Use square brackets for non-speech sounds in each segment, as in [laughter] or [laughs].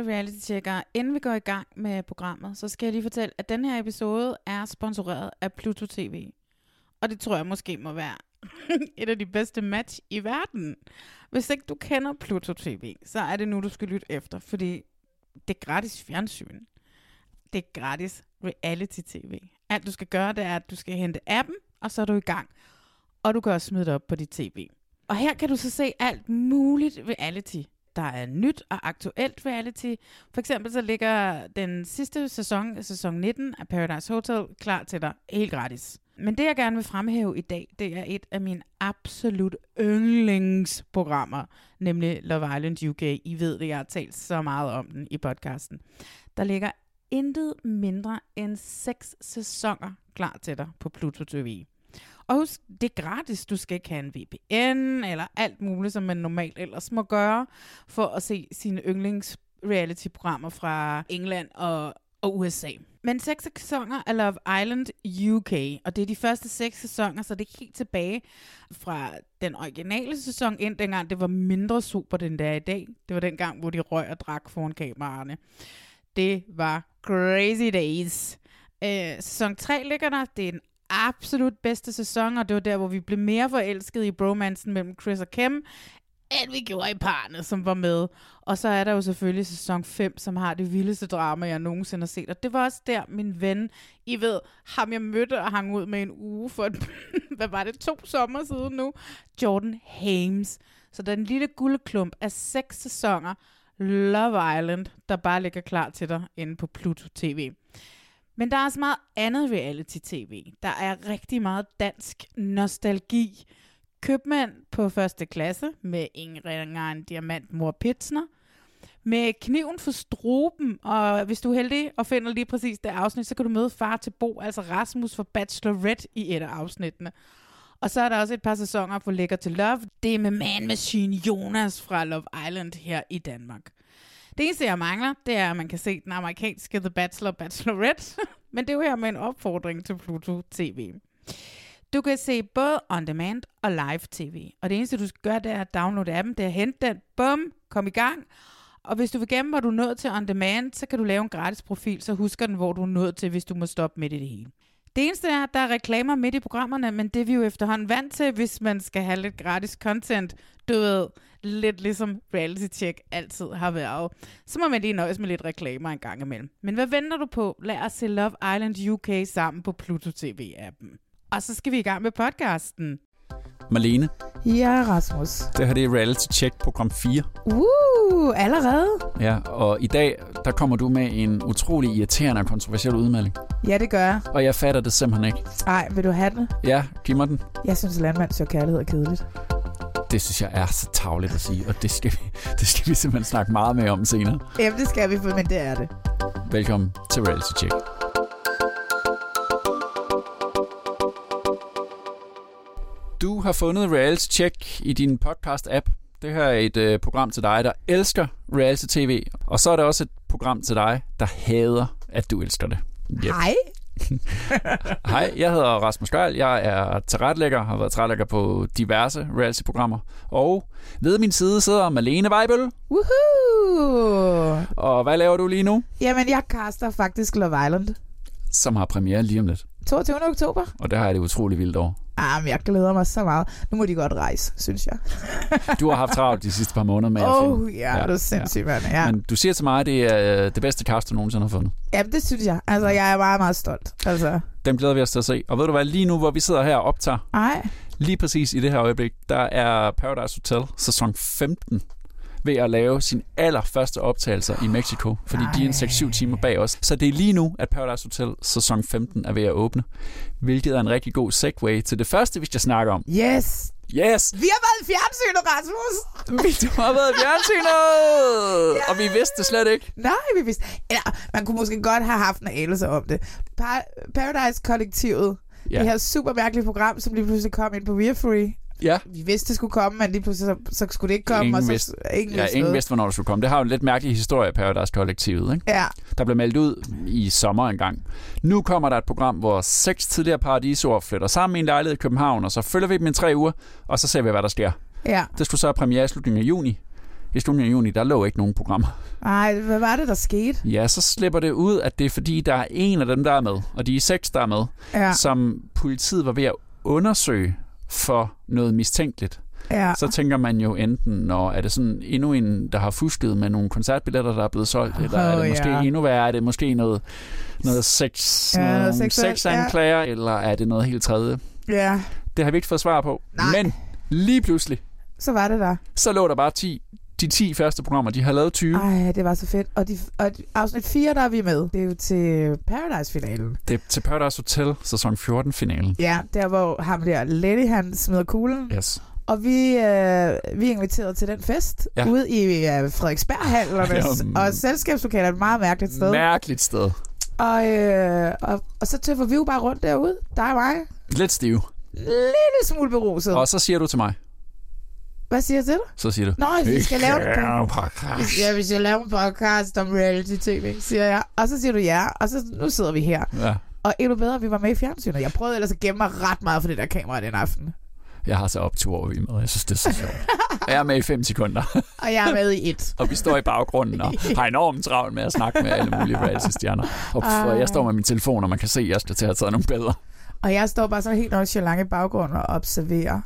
alle reality-tjekkere. Inden vi går i gang med programmet, så skal jeg lige fortælle, at den her episode er sponsoreret af Pluto TV. Og det tror jeg måske må være [laughs] et af de bedste match i verden. Hvis ikke du kender Pluto TV, så er det nu, du skal lytte efter, fordi det er gratis fjernsyn. Det er gratis reality-tv. Alt du skal gøre, det er, at du skal hente appen, og så er du i gang. Og du kan også smide det op på dit tv. Og her kan du så se alt muligt reality. Der er nyt og aktuelt reality. For eksempel så ligger den sidste sæson, sæson 19 af Paradise Hotel, klar til dig helt gratis. Men det, jeg gerne vil fremhæve i dag, det er et af mine absolut yndlingsprogrammer, nemlig Love Island UK. I ved det, jeg har talt så meget om den i podcasten. Der ligger intet mindre end seks sæsoner klar til dig på Pluto TV. Og husk, det er gratis. Du skal ikke have en VPN eller alt muligt, som man normalt ellers må gøre, for at se sine yndlings reality-programmer fra England og, og USA. Men seks sæsoner af Love Island UK, og det er de første seks sæsoner, så det er helt tilbage fra den originale sæson ind, dengang det var mindre super, den der i dag. Det var den gang, hvor de røg og drak foran kameraerne. Det var crazy days. Øh, sæson 3 ligger der. Det er den absolut bedste sæson, og det var der, hvor vi blev mere forelskede i bromansen mellem Chris og Kim, end vi gjorde i parne, som var med. Og så er der jo selvfølgelig sæson 5, som har det vildeste drama, jeg nogensinde har set. Og det var også der, min ven, I ved, ham jeg mødte og hang ud med en uge for, et, [laughs] hvad var det, to sommer siden nu, Jordan Hames. Så den lille guldklump af seks sæsoner, Love Island, der bare ligger klar til dig inde på Pluto TV. Men der er også meget andet reality-tv. Der er rigtig meget dansk nostalgi. Købmand på første klasse med Ingrid ringer diamant mor Pitsner. Med kniven for struben, og hvis du er heldig og finder lige præcis det afsnit, så kan du møde far til Bo, altså Rasmus fra Bachelorette i et af afsnittene. Og så er der også et par sæsoner på Lækker til Love. Det er med Man Machine Jonas fra Love Island her i Danmark. Det eneste, jeg mangler, det er, at man kan se den amerikanske The Bachelor Bachelorette. [laughs] Men det er jo her med en opfordring til Pluto TV. Du kan se både on demand og live tv. Og det eneste, du skal gøre, det er at downloade appen, det er at hente den, bum, kom i gang. Og hvis du vil gemme, hvor du er nået til on demand, så kan du lave en gratis profil, så husker den, hvor du er nået til, hvis du må stoppe midt i det hele. Det eneste er, at der er reklamer midt i programmerne, men det er vi jo efterhånden vant til, hvis man skal have lidt gratis content. Du ved, lidt ligesom reality check altid har været. Så må man lige nøjes med lidt reklamer en gang imellem. Men hvad venter du på? Lad os se Love Island UK sammen på Pluto TV-appen. Og så skal vi i gang med podcasten. Marlene, Ja, Rasmus. det her det er Reality Check program 4. Uh, allerede? Ja, og i dag, der kommer du med en utrolig irriterende og kontroversiel udmelding. Ja, det gør jeg. Og jeg fatter det simpelthen ikke. Ej, vil du have den? Ja, giv mig den. Jeg synes, landmand så kærlighed er kedeligt. Det synes jeg er så tavligt at sige, og det skal vi, det skal vi simpelthen snakke meget mere om senere. Jamen, det skal vi, men det er det. Velkommen til Reality Check. Du har fundet Reality Check i din podcast-app. Det her er et øh, program til dig, der elsker reality tv. Og så er der også et program til dig, der hader, at du elsker det. Yep. Hej. [laughs] Hej, jeg hedder Rasmus Gejl. Jeg er tilrettelægger, har været tilrettelægger på diverse reality-programmer. Og ved min side sidder Malene Weibel. Woohoo! Og hvad laver du lige nu? Jamen, jeg kaster faktisk Love Island. Som har premiere lige om lidt. 22. oktober. Og det har jeg det utrolig vildt over. Ah, men jeg glæder mig så meget. Nu må de godt rejse, synes jeg. Du har haft travlt de sidste par måneder med at finde. oh, ja, ja, det er sindssygt, mand. Ja. Men du siger til mig, at det er øh, det bedste cast, du nogensinde har fundet. ja, det synes jeg. Altså, jeg er meget, meget stolt. Altså, Dem glæder vi os til at se. Og ved du hvad, lige nu, hvor vi sidder her og optager, ej. lige præcis i det her øjeblik, der er Paradise Hotel sæson 15 ved at lave sin allerførste optagelser i Mexico, fordi de er en 6-7 timer bag os. Så det er lige nu, at Paradise Hotel sæson 15 er ved at åbne, hvilket er en rigtig god segue til det første, vi skal snakke om. Yes. Yes! Vi har været i fjernsynet, Rasmus. Vi har været i fjernsynet! Og vi vidste det slet ikke. Nej, vi vidste. Eller, man kunne måske godt have haft en anelse om det. Pa- Paradise-kollektivet. Ja. Det her super mærkelige program, som lige pludselig kom ind på We Are Free. Ja, Vi vidste, det skulle komme, men lige pludselig så, så skulle det ikke komme. Ingen og så, vidste- ingen ja vidste ingen vidste, hvornår det skulle komme. Det har jo en lidt mærkelig historie, Paradise-kollektivet, ikke? Ja, der blev meldt ud i sommer engang. Nu kommer der et program, hvor seks tidligere paradisord flytter sammen i en lejlighed i København, og så følger vi dem i tre uger, og så ser vi, hvad der sker. ja. Det skulle så have premiere i slutningen af juni. i slutningen af juni, der lå ikke nogen programmer. Nej, hvad var det, der skete? Ja, så slipper det ud, at det er fordi, der er en af dem, der er med, og de er seks, der er med, Ja, som politiet var ved at undersøge for noget mistænkeligt. ja. Så tænker man jo enten, når er det sådan endnu en, der har fusket med nogle koncertbilletter, der er blevet solgt, eller er det måske ja. endnu værre, er det måske noget, noget sex, Ja, seksuelt, sexanklager, eller er det noget helt tredje? ja, Det har vi ikke fået svar på. Nej. Men lige pludselig, så var det der. så lå der bare 10, de 10 første programmer, de har lavet 20. Ej, det var så fedt. Og, de, og de- afsnit 4, der er vi med. Det er jo til Paradise-finalen. Det er til Paradise Hotel, sæson 14-finalen. Ja, der hvor ham der, Letty, han smider kuglen. Yes. Og vi, øh, vi er inviteret til den fest Ja. ude i øh, Frederiksberghallerne. Og selskabslokalet er et meget mærkeligt sted. Mærkeligt sted. og, øh, og, og så tøffer vi jo bare rundt derude. Dig og mig. Lidt stiv. Lille smule beruset. Og så siger du til mig, Hvad siger jeg til dig? så siger du, Nå, vi skal lave en podcast. Ja, vi skal lave en podcast om reality-tv, siger jeg. Og så siger du ja, og så nu sidder vi her. Ja, Og endnu bedre, vi var med i fjernsynet. Jeg prøvede ellers at gemme mig ret meget for det der kamera den aften. jeg har så op to år i med. Jeg synes, det er så sjovt. Jeg er med i fem sekunder, Og jeg er med i et. og vi står i baggrunden og har enormt travlt med at snakke med alle mulige reality-stjerner. Og Ej. jeg står med min telefon, og man kan se, at jeg skal til at have taget nogle billeder. Og jeg står bare så helt nonchalant i baggrunden og observerer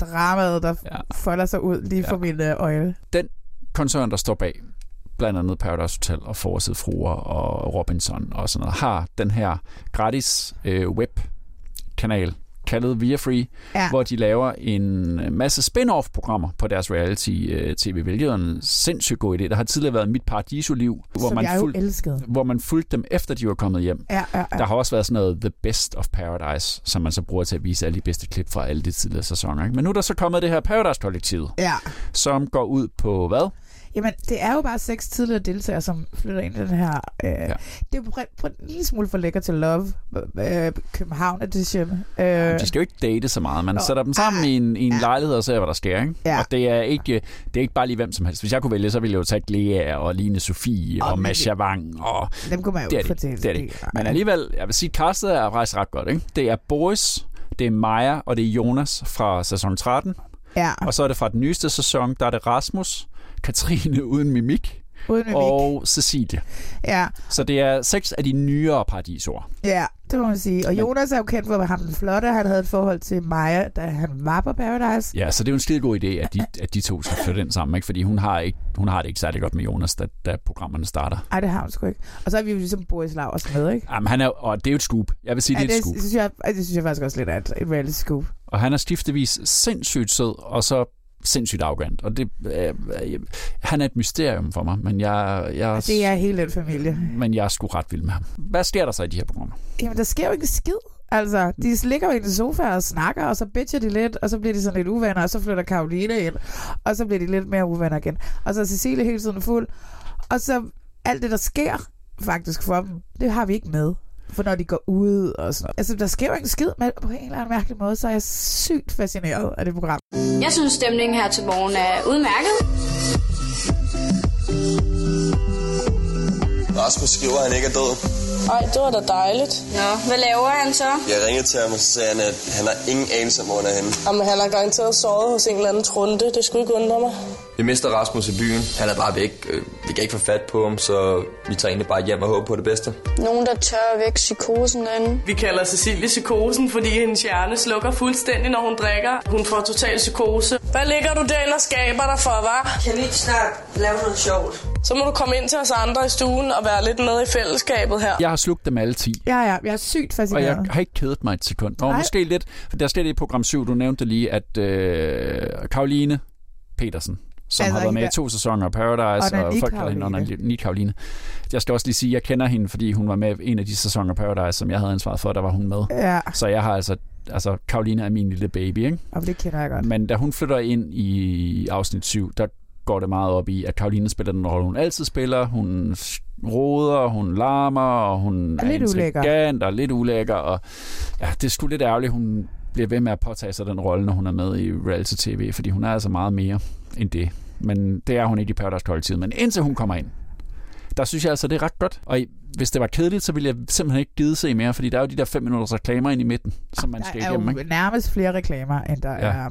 ja. dramaet, der Ja. folder sig ud lige for Ja. mine øjne. koncern, der står bag blandt andet Paradise Hotel og Forside Fruer og Robinson og sådan noget, har den her gratis øh, webkanal kaldet Via Free, Ja. hvor de laver en masse spin-off-programmer på deres reality-tv, hvilket er en sindssygt god idé. Der har tidligere været Mit Paradiso-liv, hvor Som man, jeg jo fulg, elskede. hvor man fulgte dem efter de var kommet hjem. Ja, ja, ja. Der har også været sådan noget The Best of Paradise, som man så bruger til at vise alle de bedste klip fra alle de tidligere sæsoner. Ikke? Men nu er der så kommet det her Paradise-kollektivet, ja. som går ud på hvad? Jamen, det er jo bare seks tidligere deltagere, som flytter ind i den her... Øh, Ja. Det er jo på, en lille smule for lækker til Love, øh, København Edition. Øh, De skal jo ikke date så meget. Man Nå, sætter dem sammen i en, i en ja. lejlighed og ser, hvad der sker. Ikke? Ja. Og det er, ikke, det er ikke bare lige hvem som helst. Hvis jeg kunne vælge, så ville jeg jo tage Lea og Line Sofie og, Og Masha Wang. Og, dem kunne man jo det det det er det. Men alligevel, jeg vil sige, castet er faktisk ret godt. Ikke? Det er Boris, det er Maja og det er Jonas fra sæson 13. Ja, Og så er det fra den nyeste sæson, der er det Rasmus, Katrine uden mimik uden mimik. og Cecilie. Ja, Så det er seks af de nyere paradisord. ja, det må man sige. Og Jonas er jo kendt for at ham den flotte. Han havde et forhold til Maja, da han var på Paradise. Ja, så det er jo en skide god idé, at de, [laughs] at de to skal flytte ind sammen, ikke? fordi hun har, ikke, hun har det ikke særlig godt med Jonas, da, da programmerne starter. Ej, det har hun sgu ikke. Og så er vi jo ligesom Boris Laursen med, ikke? Jamen, han er, og det er jo et scoop. Jeg vil sige, Ja, det er et det, scoop. synes jeg, det synes jeg faktisk også lidt er et, et reality scoop. Og han er skiftevis sindssygt sød, og så sindssygt arrogant. Og det, øh, øh, han er et mysterium for mig, men jeg, jeg, Det er hele den familie. men jeg er sgu ret vild med ham. Hvad sker der så i de her programmer? Jamen, der sker jo ikke skid. Altså, de ligger jo i en sofa og snakker, og så bitcher de lidt, og så bliver de sådan lidt uvenner, og så flytter Karoline ind, og så bliver de lidt mere uvenner igen. Og så er Cecilie hele tiden fuld. Og så alt det, der sker faktisk for dem, det har vi ikke med. For når de går ud og sådan noget. Altså, der sker jo ikke en skid, men på en eller anden mærkelig måde, så er jeg sygt fascineret af det program. Jeg synes, stemningen her til morgen er udmærket. Rasmus skriver, at han ikke er død. Ej, det var da dejligt. Nå, hvad laver han så? Jeg ringede til ham, og så sagde han, at han har ingen anelse om, hvor han er henne. Jamen, han har garanteret sovet hos en eller anden trunde. Det skulle ikke undre mig. Vi mister Rasmus i byen. Han er bare væk. Øh, Vi kan ikke få fat på ham, så vi tager egentlig bare hjem og håber på det bedste. Nogen, der tør væk psykosen derinde. Vi kalder Cecilie psykosen, fordi hendes hjerne slukker fuldstændig, når hun drikker. Hun får total psykose. Hvad ligger du derinde og skaber dig for, var? Kan vi ikke snart lave noget sjovt? Så må du komme ind til os andre i stuen og være lidt med i fællesskabet her. Jeg har slugt dem alle 10. Ja, ja, jeg er sygt Og fascineret. jeg har ikke kedet mig et sekund. Og Nej. måske lidt, for der sker det i program 7, du nævnte lige, at øh, Karoline Petersen, som Altså, har været med i to sæsoner af Paradise, og, Onani folk kalder hende. Onani Karoline. Jeg skal også lige sige, at jeg kender hende, fordi hun var med i en af de sæsoner af Paradise, som jeg havde ansvaret for, der var hun med. Ja, Så jeg har altså, altså Karoline er min lille baby, ikke? og det kender jeg godt. Men da hun flytter ind i afsnit 7, der går det meget op i, at Karoline spiller den rolle, hun altid spiller. Hun roder, hun larmer, og hun Er lidt ulækker. og lidt ulækker. Og ja, det er sgu lidt ærgerligt, hun bliver ved med at påtage sig den rolle, når hun er med i reality-tv, fordi hun er altså meget mere end det. Men det er hun ikke i Paradise Kollektivet. Men indtil hun kommer ind, der synes jeg altså, det er ret godt. Og hvis det var kedeligt, så ville jeg simpelthen ikke gide se mere, fordi der er jo de der fem minutters reklamer ind i midten, som man Der skal er igennem. jo Ikke? nærmest flere reklamer, end der ja. er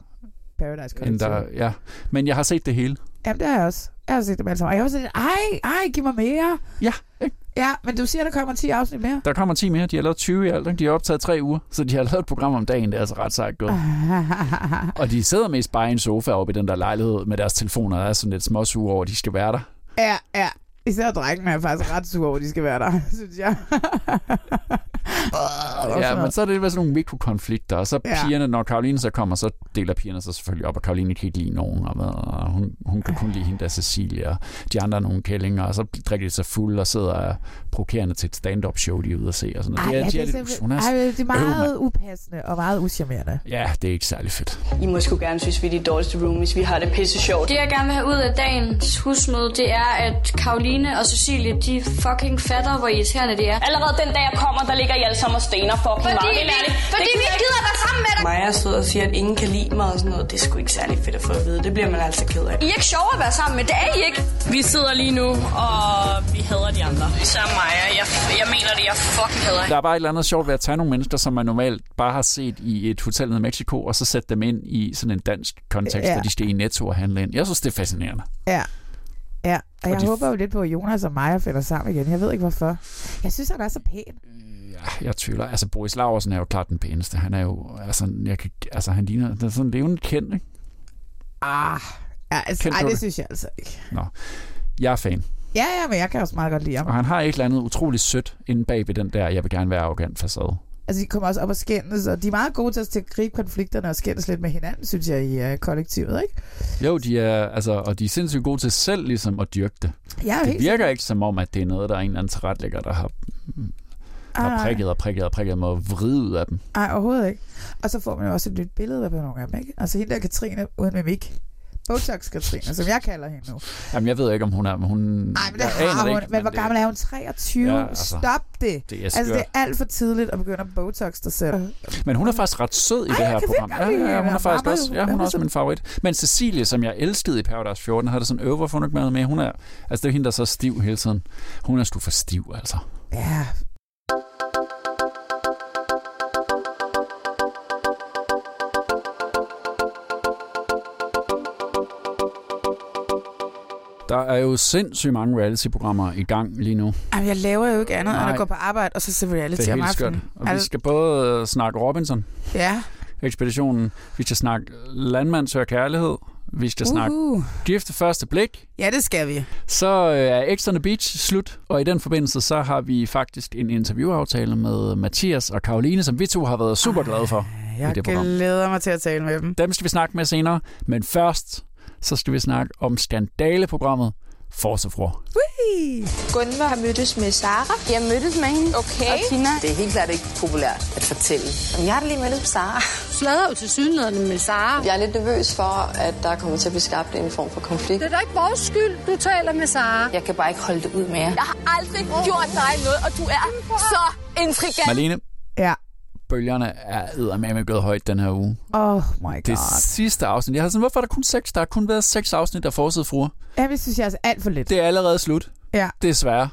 Paradise end Kollektiv. der, ja. Men jeg har set det hele. Jamen, det har jeg også. Jeg har set dem alle sammen. Og jeg har også set, ej, ej, giv mig mere. Ja, ikke? Ja, men du siger, der kommer 10 afsnit mere. Der kommer 10 mere. De har lavet 20 i alt. ikke? De har optaget tre uger, så de har lavet et program om dagen. Det er altså ret sejt gået. [laughs] Og de sidder mest bare i en sofa oppe i den der lejlighed med deres telefoner. Der er sådan lidt småsure over, at de skal være der. ja, ja. Især drengene er faktisk ret sure over, de skal være der, [laughs] synes jeg. [laughs] Ja, men så er det med sådan nogle mikrokonflikter, og så Ja. pigerne, når Karoline så kommer, så deler pigerne sig selvfølgelig op, og Karoline kan ikke lide nogen, og, hvad, og hun, hun kan kun lide hende der Cecilia, og de andre er nogle kællinger, og så drikker de sig fuld og sidder og er provokerende til et stand-up show, de er ude at se. Og sådan. noget. Ej, det, er, ja, de er det, er hun er, ej, det er meget mand. upassende og meget uschammerende. Ja, det er ikke særlig fedt. I må sgu gerne synes, vi er de dårligste roomies. Vi har det pisse sjovt. Det, jeg gerne vil have ud af dagens husmøde, det er, at Karoline og Cecilie, de fucking fatter, hvor irriterende de er. Allerede den dag, jeg kommer, der ligger I alle sammen og stener fucking Fordi, meget. vi, Helt ærligt. fordi Det vi gider ikke gider være sammen med dig. Maja stod og siger, at ingen kan lide mig og sådan noget. Det er sgu ikke særlig fedt at få at vide. Det bliver man altså ked af. I er ikke sjove at være sammen med. Det er I ikke. Vi sidder lige nu, og vi hader de andre. Især Maja. Jeg, jeg mener det, jeg fucking hader Der er bare et eller andet sjovt ved at tage nogle mennesker, som man normalt bare har set i et hotel i Mexico, og så sætte dem ind i sådan en dansk kontekst, ja. hvor de skal i Netto og handle ind. Jeg synes, det er fascinerende. Ja. Ja, og, Og jeg de- håber jo lidt på, at Jonas og Maja finder sammen igen. Jeg ved ikke hvorfor. Jeg synes, han er så pæn. Ja, jeg tvivler. Altså, Boris Laursen er jo klart den pæneste. Han er jo, altså, jeg kan, altså han ligner, det er sådan levende kendt, ikke? Ah, ja, altså, Kendte ej, det det? synes jeg altså ikke. Nå. Jeg er fan. Ja, ja, men jeg kan også meget godt lide ham. Og han har et eller andet utroligt sødt inde bag ved den der, jeg vil gerne være arrogant facade. Altså, de kommer også op og skændes, og de er meget gode til at gribe konflikterne og skændes lidt med hinanden, synes jeg, i uh, kollektivet, ikke? Jo, de er, altså, og de er sindssygt gode til selv ligesom at dyrke det. Jo Det virker ikke som om, at det er noget, der er en eller anden tilretlægger, der har, har Ej. prikket og prikket og prikket mig og vride ud af dem. Nej, overhovedet ikke. Og så får man jo også et nyt billede af nogle af dem, ikke? Altså hende der Katrine uden mimik. Botox Katrine, som jeg kalder hende nu. Jamen, jeg ved ikke, om hun er, men hun... Nej, men det har hun. ikke, men hvor det- gammel er hun? 23? Ja, Ja, altså, Stop det. Det er Altså, det er alt for tidligt at begynde at Botox dig selv. Men hun er faktisk ret sød i Ej, det her program. Ja, lide ja, hun er faktisk Mamma, også, ja, hun er også så- min favorit. Men Cecilie, som jeg elskede i Paradise 14, havde det sådan øver, for hun ikke med med. Hun er, altså det er hende, der er så stiv hele tiden. Hun er sgu for stiv, altså. Ja, Der er jo sindssygt mange reality-programmer i gang lige nu. Jamen, jeg laver jo ikke andet, end Nej. at gå på arbejde, og så se reality Det er om helt skørt. aftenen. Og vi Altså, skal både øh, snakke Robinson, Ja. ekspeditionen, vi skal snakke Landmand søger kærlighed, vi skal snakke Uhu. Gift ved første blik, Ja, det skal vi. Så øh, er X on the Beach slut, og i den forbindelse så har vi faktisk en interviewaftale med Mathias og Karoline, som vi to har været super glade for Jeg det program. glæder mig til at tale med dem. Dem skal vi snakke med senere, men først så skal vi snakke om skandaleprogrammet Force of War. Gunvar har mødtes med Sara. Jeg mødtes med hende. Okay. Og Tina. Det er helt klart ikke populært at fortælle. Jamen, jeg har da lige mødtes med Sara. sladrer jo til synligheden med Sara. Jeg er lidt nervøs for, at der kommer til at blive skabt en form for konflikt. Det er da ikke vores skyld, du taler med Sara. Jeg kan bare ikke holde det ud mere. Jeg har aldrig gjort dig noget, og du er så intrigant. Marlene, Ja. Bølgerne er eddermame gået højt den her uge. Oh my god. Det sidste afsnit, jeg har sådan, hvorfor er der kun seks? Der har kun været seks afsnit af Forside Fruer. Ja, det synes jeg altså alt for lidt. Det er allerede slut. Ja. Desværre.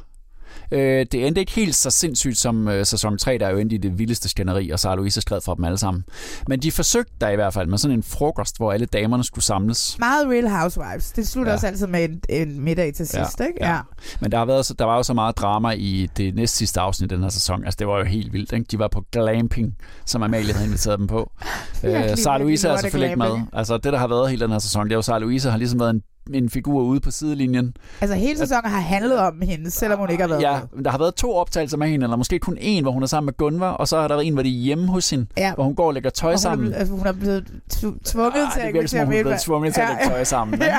Øh, det endte ikke helt så sindssygt som øh, sæson 3, der er jo endte i det vildeste skænderi, og Sara Louise skrev fra dem alle sammen. Men de forsøgte der i hvert fald med sådan en frokost, hvor alle damerne skulle samles. Meget Real Housewives. Det slutter Ja. også altid med en, en middag til sidst, ikke? Ja. Men der, har været, så- der var jo så meget drama i det næst sidste afsnit i den her sæson. Altså, det var jo helt vildt. Ikke? De var på glamping, som Amalie havde inviteret dem på. [laughs] Øh, Sara Louise er selvfølgelig ikke med. Altså, det, der har været hele den her sæson, det er jo, Sara Louise har ligesom været en, en figur ude på sidelinjen. Altså hele sæsonen har handlet om hende, selvom hun ikke har været Ja, med. der har været to optagelser med hende, eller måske kun en, hvor hun er sammen med Gunvar, og så har der en, hvor de er hjemme hos hende, Ja. hvor hun går og lægger tøj Og hun, sammen. er, altså, hun er blevet tv- tvunget Ah, til at som invitere om, hun er blevet tvunget til at lægge tøj sammen. Ja.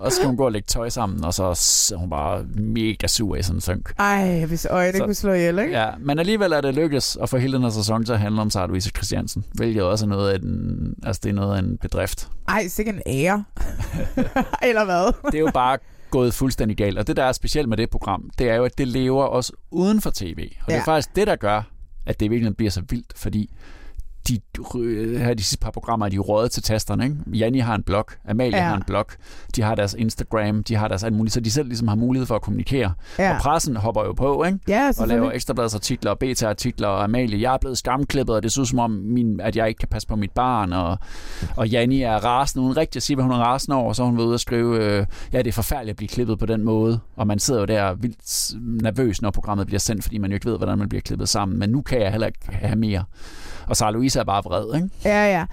Og så skal hun gå og lægge tøj sammen, og så er hun bare mega sur i sådan en synk. Ej, hvis øjne Så- kunne slå ihjel, ikke? Ja, men alligevel er det lykkes at få hele den her sæson til at handle om Sara Louise Christiansen, hvilket også er noget af en, altså det er noget af en bedrift. Ej, sikkert en ære. [laughs] Eller hvad? [laughs] Det er jo bare gået fuldstændig galt, og det der er specielt med det program, det er jo, at det lever også uden for tv. Og det er Ja. faktisk det, der gør, at det virkelig bliver så vildt, fordi de, øh, her de sidste par programmer er de røget til tasterne. Ikke? Janni har en blog, Amalie Ja. har en blog, de har deres Instagram, de har deres alt muligt, så de selv ligesom har mulighed for at kommunikere. Ja. Og pressen hopper jo på, ikke? Ja, og laver ekstrabladsartikler og BT-artikler, og Amalie, jeg er blevet skamklippet, og det synes som om, min, at jeg ikke kan passe på mit barn, og, og Janni er rasende, uden rigtig at sige, hvad hun er rasende over, så hun ude og skrive, øh, ja, det er forfærdeligt at blive klippet på den måde, og man sidder jo der vildt nervøs, når programmet bliver sendt, fordi man jo ikke ved, hvordan man bliver klippet sammen, men nu kan jeg heller ikke have mere. Og Sara Louise er bare vred, ikke? Ja, ja.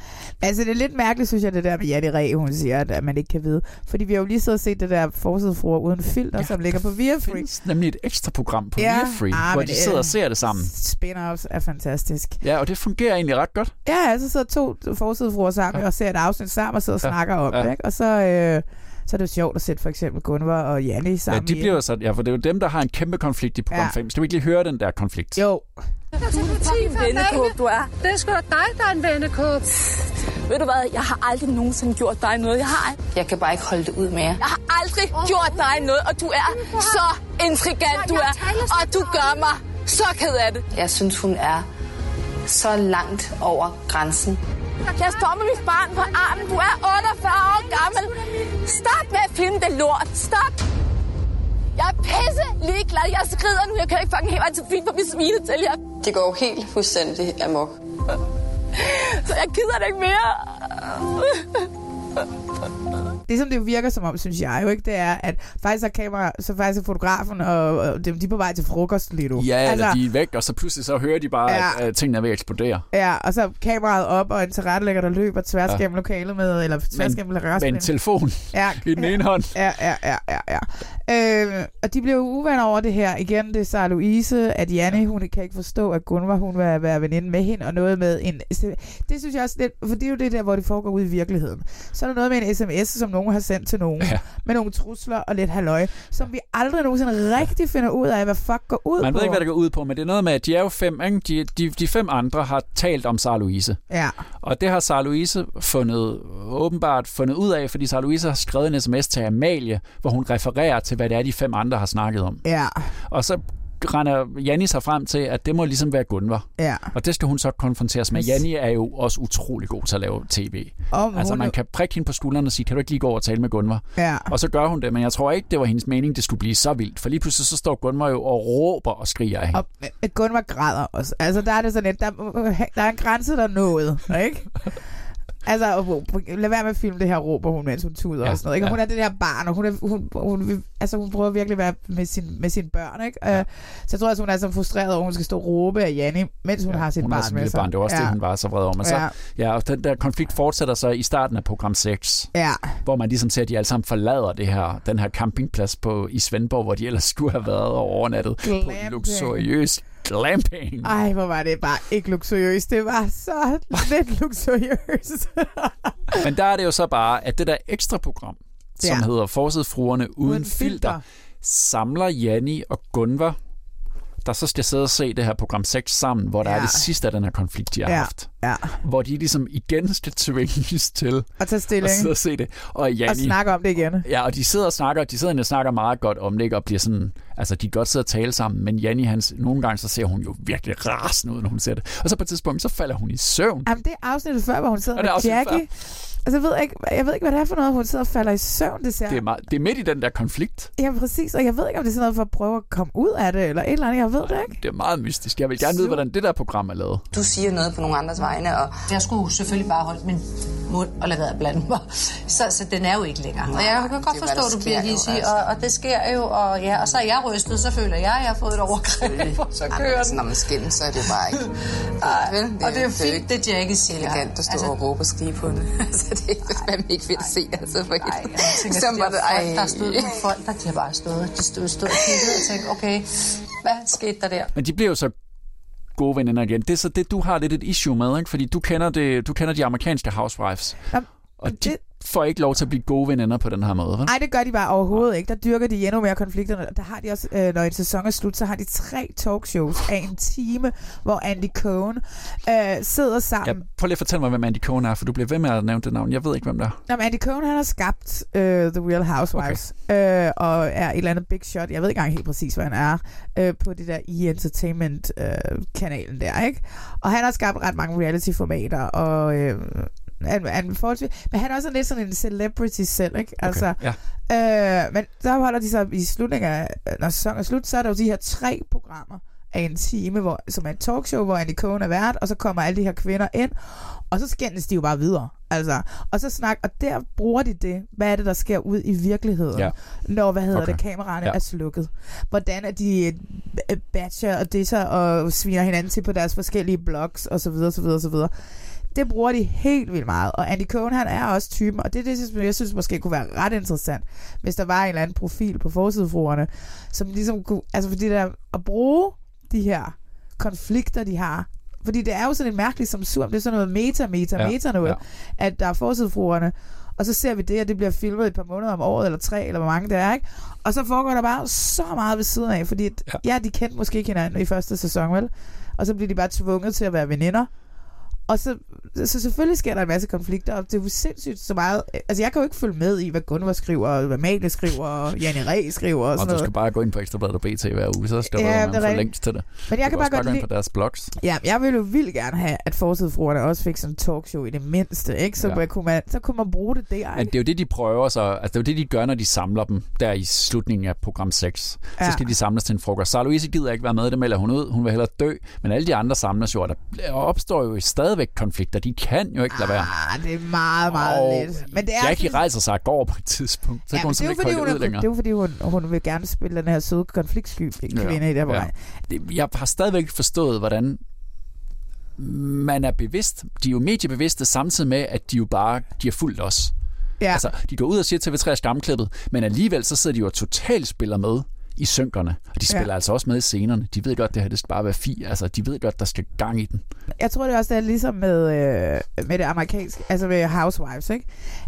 Altså, det er lidt mærkeligt, synes jeg, det der med Janne Ræ, hun siger, at, man ikke kan vide. Fordi vi har jo lige og set det der forsidefruer uden filter, ja, som ligger på Viafree. findes nemlig et ekstra program på Ja. ja. Free, Ah, hvor de det- sidder og ser det sammen. Spin-offs er fantastisk. Ja, og det fungerer egentlig ret godt. Ja, altså så to forsidefruer sammen ja. og ser et afsnit sammen og sidder og Ja. snakker om Ja. det, ikke? Og så, øh, så er det jo sjovt at sætte for eksempel Gunvar og Janne Ja, sammen. de i- bliver så, ja, for det er jo dem, der har en kæmpe konflikt i program Ja. 5. Skal vi ikke lige høre den der konflikt? Jo. Du er en vennekåb, du er. Det er sgu da dig, der er en vennekåb. Ved du hvad, jeg har aldrig nogensinde gjort dig noget. Jeg har, Jeg kan bare ikke holde det ud mere. jeg har aldrig gjort dig noget, og du er så intrigant, du er. Og du gør mig så ked af det. Jeg synes, hun er så langt over grænsen. Jeg står med mit barn på armen. Du er 48 år gammel. Stop med at filme det lort. Stop. Jeg er pisse ligeglad. Jeg skrider nu. Jeg kan ikke fucking helt vejen til fint på mit smile til jer. Det går jo helt fuldstændig amok. Så jeg gider det ikke mere. Det, som det virker som om, synes jeg jo ikke, det er, at faktisk er kamera, så faktisk er fotografen og, og dem, de er på vej til frokost lige nu. Ja, altså, de er væk, og så pludselig så hører de bare, Ja. ja. at, at tingene er ved at eksplodere. Ja, og så er kameraet op, og en tilrettelægger, der løber tværs Ja. gennem lokalet med, eller tværs Men- gennem Med en terrassen. telefon Ja, i den ene hånd. Ja, ja, ja, ja, ja. Øh, og de blev uvenner over det her. Igen, det er Sarah Louise, at Janne, hun kan ikke forstå, at Gunvar, hun vil være veninde med hende, og noget med en... Det synes jeg også lidt, for det er jo det der, hvor det foregår ude i virkeligheden. Så er der noget med en sms, som nogen har sendt til nogen, ja. med nogle trusler og lidt halløj, som vi aldrig nogensinde rigtig finder ud af, hvad fuck går ud Man på. ved ikke, hvad det går ud på, men det er noget med, at de er jo fem, ikke? De, de, de fem andre har talt om Sara Louise. Ja. Og det har Sara Louise fundet, åbenbart fundet ud af, fordi Sara Louise har skrevet en sms til Amalie, hvor hun refererer til, hvad det er, de fem andre har snakket om. Ja. Og så render Janni sig frem til, at det må ligesom være Gunvar. Ja. Og det skal hun så konfronteres med. Janni er jo også utrolig god til at lave tv. Og altså man kan prikke hende på skulderen og sige, kan du ikke lige gå over og tale med Gunvar? Ja. Og så gør hun det, men jeg tror ikke, det var hendes mening, det skulle blive så vildt. For lige pludselig så står Gunvar jo og råber og skriger af hende. Og øh, Gunvar græder også. Altså, der er det sådan lidt, der, der er en grænse, der er nået, ikke? Altså, lad være med at filme det her, råber hun, mens hun tuder Ja, og sådan noget. Ikke? Og ja. hun er det der barn, og hun, er, hun, hun, hun, altså, hun prøver virkelig at være med, sin, med sine børn, ikke? Ja. så jeg tror, at hun er så frustreret over, at hun skal stå og råbe af Janni, mens hun ja, har sit hun barn har sin med sig. barn, det var også ja. det, hun var så vred over. Men så, Ja. ja, og den der konflikt fortsætter så i starten af program 6, Ja. hvor man ligesom ser, at de alle sammen forlader det her, den her campingplads på, i Svendborg, hvor de ellers skulle have været og overnattet på en Glamping. luksuriøs glamping. Ej, hvor var det bare ikke luksuriøst. Det var så lidt luksuriøst. Men der er det jo så bare, at det der ekstra program, som Ja. hedder Forsidefruerne uden, uden filter, filter. samler Janni og Gunvar, der så skal sidde og se det her program 6 sammen, hvor der Ja. er det sidste af den her konflikt, de har Ja, haft. ja. Hvor de ligesom igen skal tvinges til At tage stilling. at sidde og se det. Og, Janni, Og snakke om det igen. Ja, og de sidder og snakker, de sidder og snakker meget godt om det, ikke? og bliver sådan, altså de kan godt sidde og tale sammen, men Janni, hans, nogle gange så ser hun jo virkelig rasende ud, når hun ser det. Og så på et tidspunkt, så falder hun i søvn. Jamen, det er afsnittet før, hvor hun sidder Og med Jackie. Altså, jeg ved, ikke, jeg ved ikke, hvad det er for noget, hun sidder og falder i søvn. Det ser Det er, meget, det er midt i den der konflikt. Ja, præcis. Og jeg ved ikke, om det er sådan noget for at prøve at komme ud af det, eller et eller andet. Jeg ved det ikke. Det er meget mystisk. Jeg vil gerne vide, hvordan det der program er lavet. Du siger noget på nogle andres vegne, og Jeg skulle selvfølgelig bare holde min mund og lade være at blande mig. Så, så den er jo ikke længere. Og jeg kan godt det forstå, at du bliver hissig, altså. og, og det sker jo. Og, ja, og så er jeg rystet, så føler jeg, at jeg har fået et overgreb. Og [laughs] så kører altså, når man skændes, så er det bare ikke... Ej, Vel, og det er jo jo fint, det Jackie siger. elegant at stå Altså- og råbe og skrige på hende. [laughs] altså, det [laughs] er fandme ikke fedt at se, altså, for Nej, jeg tænker, så de var der det, folk, der ej. stod med folk, der de har bare stået, de stod, stod og kiggede og tænkte, okay, hvad skete der der? Men de bliver jo så gode veninder igen. Det er så det, du har lidt et issue med, ikke? fordi du kender, det, du kender de amerikanske housewives. Jamen, Og de får ikke lov til at blive gode veninder på den her måde? Nej, det gør de bare overhovedet ikke. Der dyrker de endnu mere konflikterne. Der har de også, øh, når en sæson er slut, så har de tre talkshows af en time, hvor Andy Cohen øh, sidder sammen. Ja, prøv lige at fortælle mig, hvem Andy Cohen er, for du bliver ved med at nævne det navn. Jeg ved ikke, hvem det er. Jamen, Andy Cohen, han har skabt øh, The Real Housewives, okay. øh, og er et eller andet big shot. Jeg ved ikke engang helt præcis, hvad han er, øh, på det der E-Entertainment-kanalen øh, der, ikke? Og han har skabt ret mange reality-formater, og... Øh, han, han forholdsvis, men han er også lidt sådan en celebrity selv, ikke? Altså, Okay, ja. øh, men der holder de så i slutningen af, når sæsonen er slut, så er der jo de her tre programmer af en time, hvor, som er et talkshow, hvor Andy Cohen er vært, og så kommer alle de her kvinder ind, og så skændes de jo bare videre. Altså, og så snak, og der bruger de det, hvad er det, der sker ud i virkeligheden, Ja. når, hvad hedder Okay. det, kameraerne Ja. er slukket. Hvordan er de øh, batcher og disser og sviner hinanden til på deres forskellige blogs, og så videre, Det bruger de helt vildt meget. Og Andy Cohen, han er også typen, og det er det, jeg synes måske kunne være ret interessant, hvis der var en eller anden profil på forsidefruerne, som ligesom kunne, altså fordi der, at bruge de her konflikter, de har, fordi det er jo sådan en mærkelig som sur, det er sådan noget meta, meta, Ja, meta noget, ja. at der er forsidefruerne, og så ser vi det, at det bliver filmet et par måneder om året, eller tre, eller hvor mange det er, ikke? Og så foregår der bare så meget ved siden af, fordi ja. ja, de kendte måske ikke hinanden i første sæson, vel? Og så bliver de bare tvunget til at være veninder. Og så, så selvfølgelig sker der en masse konflikter, og det er jo sindssygt så meget. Altså, jeg kan jo ikke følge med i, hvad Gunvar skriver, og hvad Magle skriver, og [laughs] Janne Ræ skriver, og Og sådan du noget. skal bare gå ind på Ekstrabladet og BT hver uge, så skal Ja, er få rigtigt. links til det. Men jeg du kan bare godt gå ind lide- på deres blogs. Ja, jeg ville jo vildt gerne have, at forsidefruerne også fik sådan en talkshow i det mindste, ikke? Så, Ja. kunne, man, så kunne man bruge det der, Men ikke? det er jo det, de prøver så. Altså, det er jo det, de gør, når de samler dem der i slutningen af program 6. Så Ja. skal de samles til en frokost. Sarah Louise gider ikke være med, det melder hun ud. Hun vil hellere dø. Men alle de andre samles jo, og der opstår jo stadigvæk konflikter. De kan jo ikke lade være. Ah, det er meget, meget Og lidt. Men det er Jackie rejser sig og går på et tidspunkt. Så ja, kan hun det er simpelthen fordi, ikke hun, er, det er fordi, hun, hun vil gerne spille den her søde konfliktsky kvinde i det her. Det- Jeg har stadigvæk ikke forstået, hvordan man er bevidst. De er jo mediebevidste samtidig med, at de jo bare de er fuldt os. Ja. Altså, de går ud og siger TV3 er skamklippet, men alligevel så sidder de jo og totalt spiller med i synkerne. Og de spiller Ja. altså også med i scenerne. De ved godt, det her det skal bare være fi. Altså, de ved godt, der skal gang i den. Jeg tror det også, er ligesom med, øh, med det amerikanske, altså med Housewives, ikke?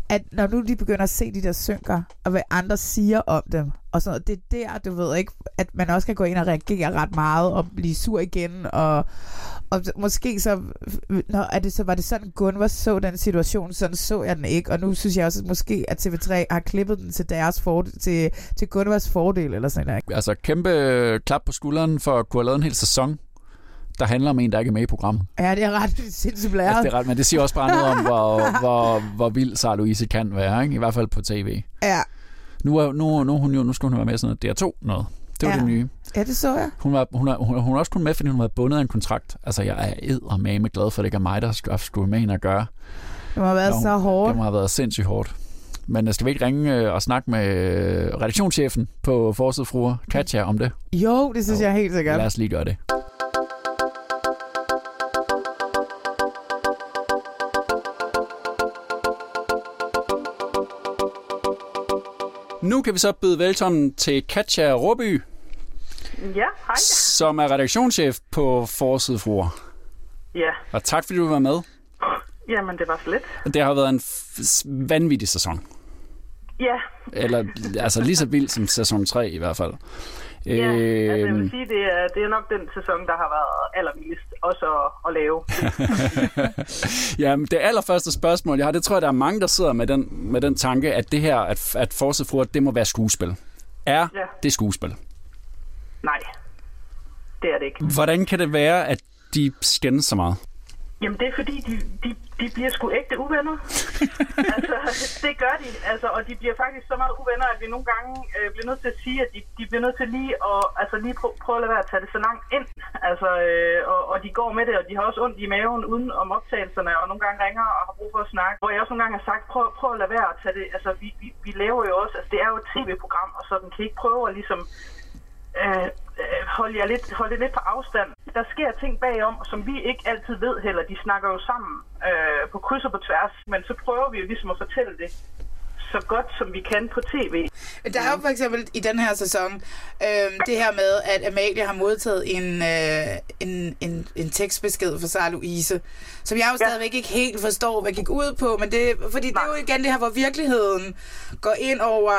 At når nu de begynder at se de der synker, og hvad andre siger om dem, og sådan noget, det er der, du ved ikke, at man også kan gå ind og reagere ret meget, og blive sur igen, og, og måske så, når, er det, så var det sådan, Gunvor så den situation, sådan så jeg den ikke, og nu synes jeg også, at måske, at TV3 har klippet den til deres fordel, til, til Gunvors fordel, eller sådan noget. Altså, kæmpe klap på skulderen for at kunne have lavet en hel sæson, der handler om en, der ikke er med i programmet. Ja, det er ret [laughs] sindssygt blæret. Altså, det er ret, men det siger også bare noget om, [laughs] hvor, hvor, hvor vild Sarah Louise kan være, ikke? i hvert fald på tv. Ja. Nu, er, nu, nu, hun jo, nu skal hun være med i sådan noget DR2 noget. Det var Ja. det nye. Ja, det så jeg. Hun, var, hun, hun, hun er også kun med, fordi hun har været bundet af en kontrakt. Altså, jeg er eddermame glad for, at det ikke er mig, der skal skulle med hende at gøre. Det må have været Nå, så hårdt. Det må have været sindssygt hårdt. Men øh, skal vi ikke ringe øh, og snakke med øh, redaktionschefen på Forsidefruer, Katja, om det? Jo, det synes jeg helt sikkert. Lad os lige gøre det. Nu kan vi så byde velkommen til Katja Råby, Ja, hej. som er redaktionschef på Forsidefruer. Ja, Og tak fordi du var med. jamen det var så lidt. Det har været en vanvittig sæson. Ja, Eller altså lige så vild som sæson 3 i hvert fald. Ja altså, jeg Øhm, vil sige, det er, det er nok den sæson, der har været allervildest også at, at lave. [laughs] ja, men det allerførste spørgsmål, jeg har, det tror jeg, der er mange, der sidder med den, med den tanke, at det her, at, at Forsidefruer, det må være skuespil. Er Ja. det skuespil? Nej, det er det ikke. Hvordan kan det være, at de skændes så meget? Jamen det er fordi, de, de, de bliver sgu ægte uvenner. [laughs] altså, det gør de. Altså, og de bliver faktisk så meget uvenner, at vi nogle gange øh, bliver nødt til at sige, at de, de bliver nødt til lige at altså, lige prø- prøve at lade være at tage det så langt ind. Altså, øh, og, og de går med det, og de har også ondt i maven uden om optagelserne, og nogle gange ringer og har brug for at snakke. Hvor jeg også nogle gange har sagt, prøv, prøv at lade være at tage det. Altså, vi, vi, vi laver jo også, altså det er jo et tv-program, og sådan kan I ikke prøve at ligesom øh, øh holde, jer lidt, holde det lidt på afstand. Der sker ting bagom, som vi ikke altid ved heller. De snakker jo sammen øh, på kryds og på tværs, men så prøver vi jo ligesom at fortælle det så godt, som vi kan på tv. Der er jo for eksempel i den her sæson øh, det her med, at Amalie har modtaget en, øh, en, en, en tekstbesked fra Sara Louise, som jeg jo ja. stadigvæk ikke helt forstår, hvad gik ud på, men det, fordi det er jo igen det her, hvor virkeligheden går ind over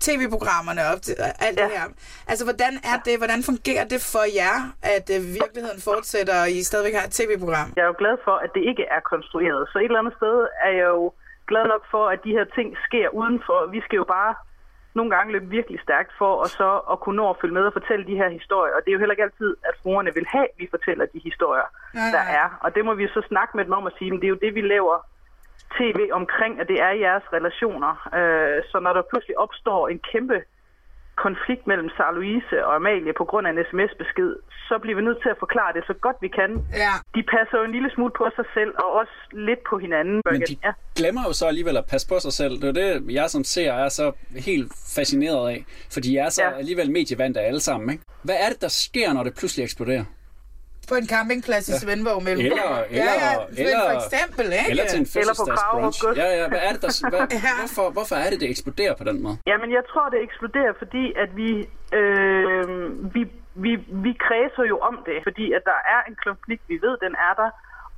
tv-programmerne til alt ja. det her. Altså, hvordan er det? Hvordan fungerer det for jer, at øh, virkeligheden fortsætter, og I stadigvæk har et tv-program? Jeg er jo glad for, at det ikke er konstrueret. Så et eller andet sted er jeg jo glad nok for, at de her ting sker udenfor. Vi skal jo bare nogle gange løbe virkelig stærkt for og så at kunne nå at følge med og fortælle de her historier. Og det er jo heller ikke altid, at fruerne vil have, at vi fortæller de historier, Nej, der nej. er. Og det må vi så snakke med dem om og sige, men det er jo det, vi laver tv omkring, at det er jeres relationer. Øh, så når der pludselig opstår en kæmpe konflikt mellem Sara Louise og Amalie på grund af en sms-besked, så bliver vi nødt til at forklare det så godt vi kan. Ja. De passer jo en lille smule på sig selv, og også lidt på hinanden. Men de ja. glemmer jo så alligevel at passe på sig selv. Det er det, jeg som ser er så helt fascineret af. For de er så ja. alligevel medievante alle sammen. Ikke? Hvad er det, der sker, når det pludselig eksploderer? På en campingplads i Ja. Svendborg mellem. Eller, ja, eller, ja, eller, for eksempel, ikke? eller til en fødselsdagsbrunch. Ja, ja, hvad er det, der, [laughs] hvad, hvorfor, hvorfor er det, det eksploderer på den måde? Jamen, jeg tror, det eksploderer, fordi at vi, øh, vi, vi, vi kredser jo om det, fordi at der er en konflikt, vi ved, den er der,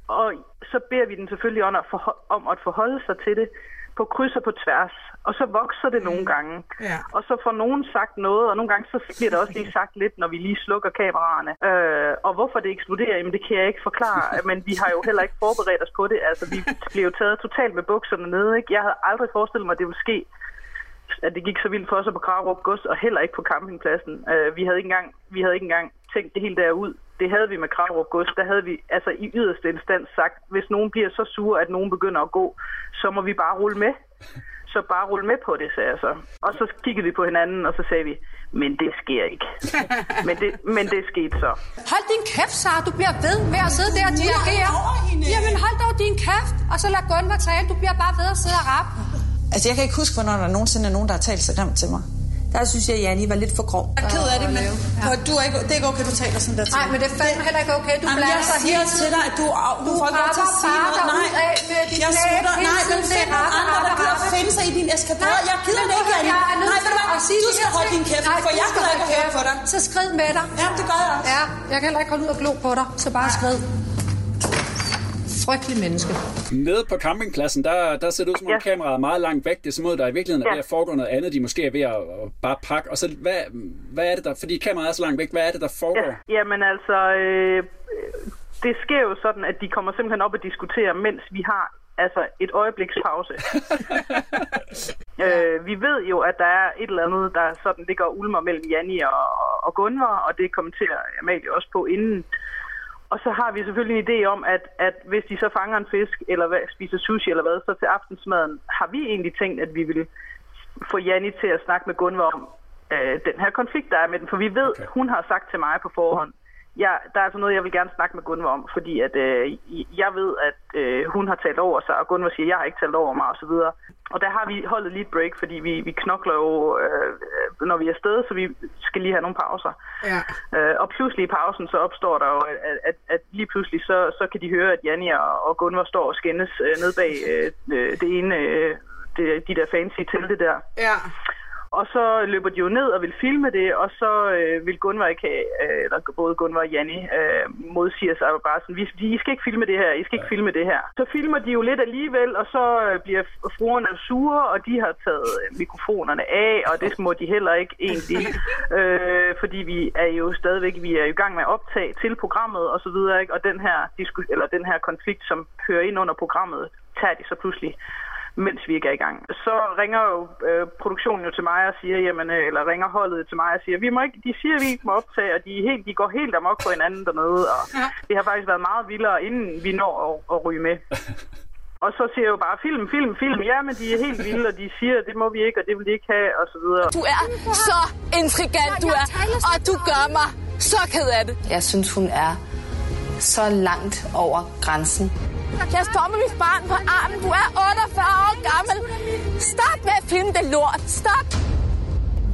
og så beder vi den selvfølgelig om at, forho- om at forholde sig til det på kryds og på tværs, og så vokser det nogle gange. Ja. Og så får nogen sagt noget, og nogle gange så bliver der også lige [laughs] sagt lidt, når vi lige slukker kameraerne. Øh, og hvorfor det eksploderer, jamen det kan jeg ikke forklare, [laughs] men vi har jo heller ikke forberedt os på det. Altså, vi bliver jo taget totalt med bukserne nede, ikke? Jeg havde aldrig forestillet mig, at det ville ske at det gik så vildt for os på Kragerup Gods, og heller ikke på campingpladsen. Uh, vi, havde ikke engang, vi havde ikke engang tænkt det hele derud. Det havde vi med Kragerup Gods. Der havde vi altså i yderste instans sagt, hvis nogen bliver så sure, at nogen begynder at gå, så må vi bare rulle med. Så bare rulle med på det, sagde jeg så. Og så kiggede vi på hinanden, og så sagde vi, men det sker ikke. [laughs] men, det, men det skete så. Hold din kæft, Sara. Du bliver ved med at sidde der og dirigere. Jamen hold dog din kæft, og så lad Gunvar tale. Du bliver bare ved at sidde og rap. Altså, jeg kan ikke huske, hvornår der nogensinde er nogen, der har talt så grimt til mig. Der synes jeg, Janni var lidt for grov. Jeg er ked af det, men ja. du er ikke, det er ikke okay, du taler sådan der til Nej, men det er fandme heller ikke okay. Du Jamen, jeg siger hele til dig, at du, du, Du får ikke lov til at sige bare noget. dit jeg slutter. Nej, men find Det nogle andre, der gider finde sig i din eskapader. Nej, Jeg gider det ikke, Janni. Nej, ved du hvad? at Du skal holde din kæft, Nej, for jeg skal gider ikke holde at høre på dig. Så skrid med dig. Ja, det gør jeg også. Ja, jeg kan heller ikke holde ud og glo på dig, så bare skrid. Frygtelig menneske. Nede på campingpladsen, der, der ser det ud som om kameraet er meget langt væk. Det er som om, der i virkeligheden er ved at foregå noget andet. De måske er ved at, at bare pakke. Og så, hvad, hvad er det der... Fordi kameraet er så langt væk. Hvad er det, der foregår? Ja, jamen altså, øh, det sker jo sådan, at de kommer simpelthen op og diskuterer, mens vi har altså et øjebliks pause. [laughs] øh, vi ved jo, at der er et eller andet, der sådan ligger og ulmer mellem Janni og, og Gunvar, og det kommenterer Amalie også på inden. Og så har vi selvfølgelig en idé om, at, at hvis de så fanger en fisk, eller hvad, spiser sushi eller hvad, så til aftensmaden har vi egentlig tænkt, at vi vil få Janni til at snakke med Gunvar om øh, den her konflikt, der er med den. For vi ved, okay. hun har sagt til mig på forhånd, ja, der er altså noget, jeg vil gerne snakke med Gunvar om, fordi at, øh, jeg ved, at øh, hun har talt over sig, og Gunvar siger, jeg har ikke talt over mig osv. Og der har vi holdet lige et break, fordi vi, vi knokler jo, øh, når vi er afsted, så vi skal lige have nogle pauser. Ja. Øh, og pludselig i pausen, så opstår der jo, at, at, at lige pludselig, så, så kan de høre, at Janni og, og Gunvar står og skændes øh, ned bag øh, øh, det ene, øh, det, de der fancy telte der. Ja. Og så løber de jo ned og vil filme det, og så øh, vil Gunvar ikke have, øh, eller både Gunvar og Janni øh, modsiger sig bare sådan, vi, I skal ikke filme det her, I skal ikke filme det her. Så filmer de jo lidt alligevel, og så øh, bliver fruerne sure, og de har taget øh, mikrofonerne af, og det må de heller ikke egentlig, [laughs] øh, fordi vi er jo stadigvæk, vi er i gang med at optage til programmet og så videre, ikke? og den her, eller den her konflikt, som hører ind under programmet, tager de så pludselig mens vi ikke er i gang. Så ringer jo øh, produktionen jo til mig og siger, jamen, øh, eller ringer holdet til mig og siger, vi må ikke, de siger, vi ikke må optage, og de, er helt, de går helt amok på hinanden dernede, og det har faktisk været meget vildere, inden vi når at, at ryge med. [laughs] Og så siger jeg jo bare, film, film, film, ja, men de er helt vilde, og de siger, det må vi ikke, og det vil de ikke have, og så videre. Du er så intrigant, du er, og du gør mig så ked af det. Jeg synes, hun er så langt over grænsen. Jeg står med mit barn på armen. Du er 48 år gammel. Stop med at filme det lort. Stop.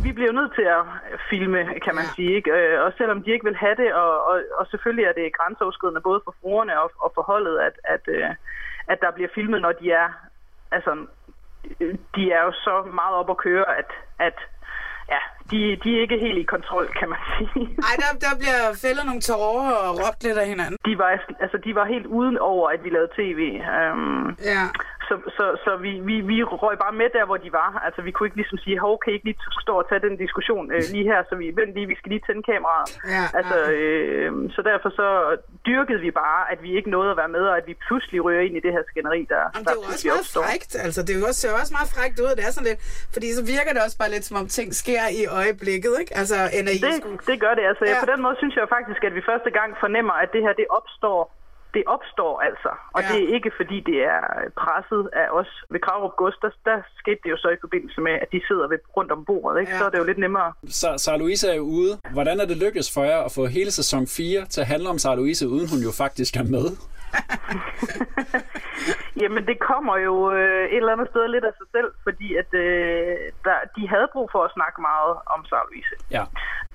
vi bliver nødt til at filme, kan man ja. sige. Ikke? Øh, Og selvom de ikke vil have det, og, og, og selvfølgelig er det grænseoverskridende både for fruerne og, og for holdet, at, at, øh, at der bliver filmet, når de er altså, øh, de er jo så meget op at køre, at, at ja, de, de er ikke helt i kontrol, kan man sige. [laughs] Ej, der, der bliver fældet nogle tårer og råbt lidt af hinanden. De var, altså, de var helt uden over, at vi lavede tv. Um, ja. Så, så, så vi, vi, vi røg bare med der, hvor de var. Altså, vi kunne ikke ligesom sige, hov, kan I ikke lige stå og tage den diskussion øh, lige her, så vi, vent lige, vi skal lige tænde kameraet. Ja, altså, øh, så derfor så dyrkede vi bare, at vi ikke nåede at være med, og at vi pludselig rører ind i det her skænderi, der, Jamen, det er jo også meget opstår. frækt. Altså, det er jo også, ser også meget frækt ud. Det er sådan lidt, fordi så virker det også bare lidt, som om ting sker i øjeblikket, ikke? Altså, end at I det, skulle... det gør det. Altså. Ja. På den måde synes jeg faktisk, at vi første gang fornemmer, at det her, det opstår det opstår altså, og ja. det er ikke fordi det er presset af os ved Kravrup Gods. Der, der skete det jo så i forbindelse med, at de sidder ved, rundt om bordet, ikke? Ja. så er det jo lidt nemmere. Så Sara Louise er jo ude. Hvordan er det lykkedes for jer at få hele sæson 4 til at handle om Sara Louise, uden hun jo faktisk er med? [laughs] Jamen, det kommer jo øh, et eller andet sted lidt af sig selv, fordi at øh, der, de havde brug for at snakke meget om Sara Louise. Ja.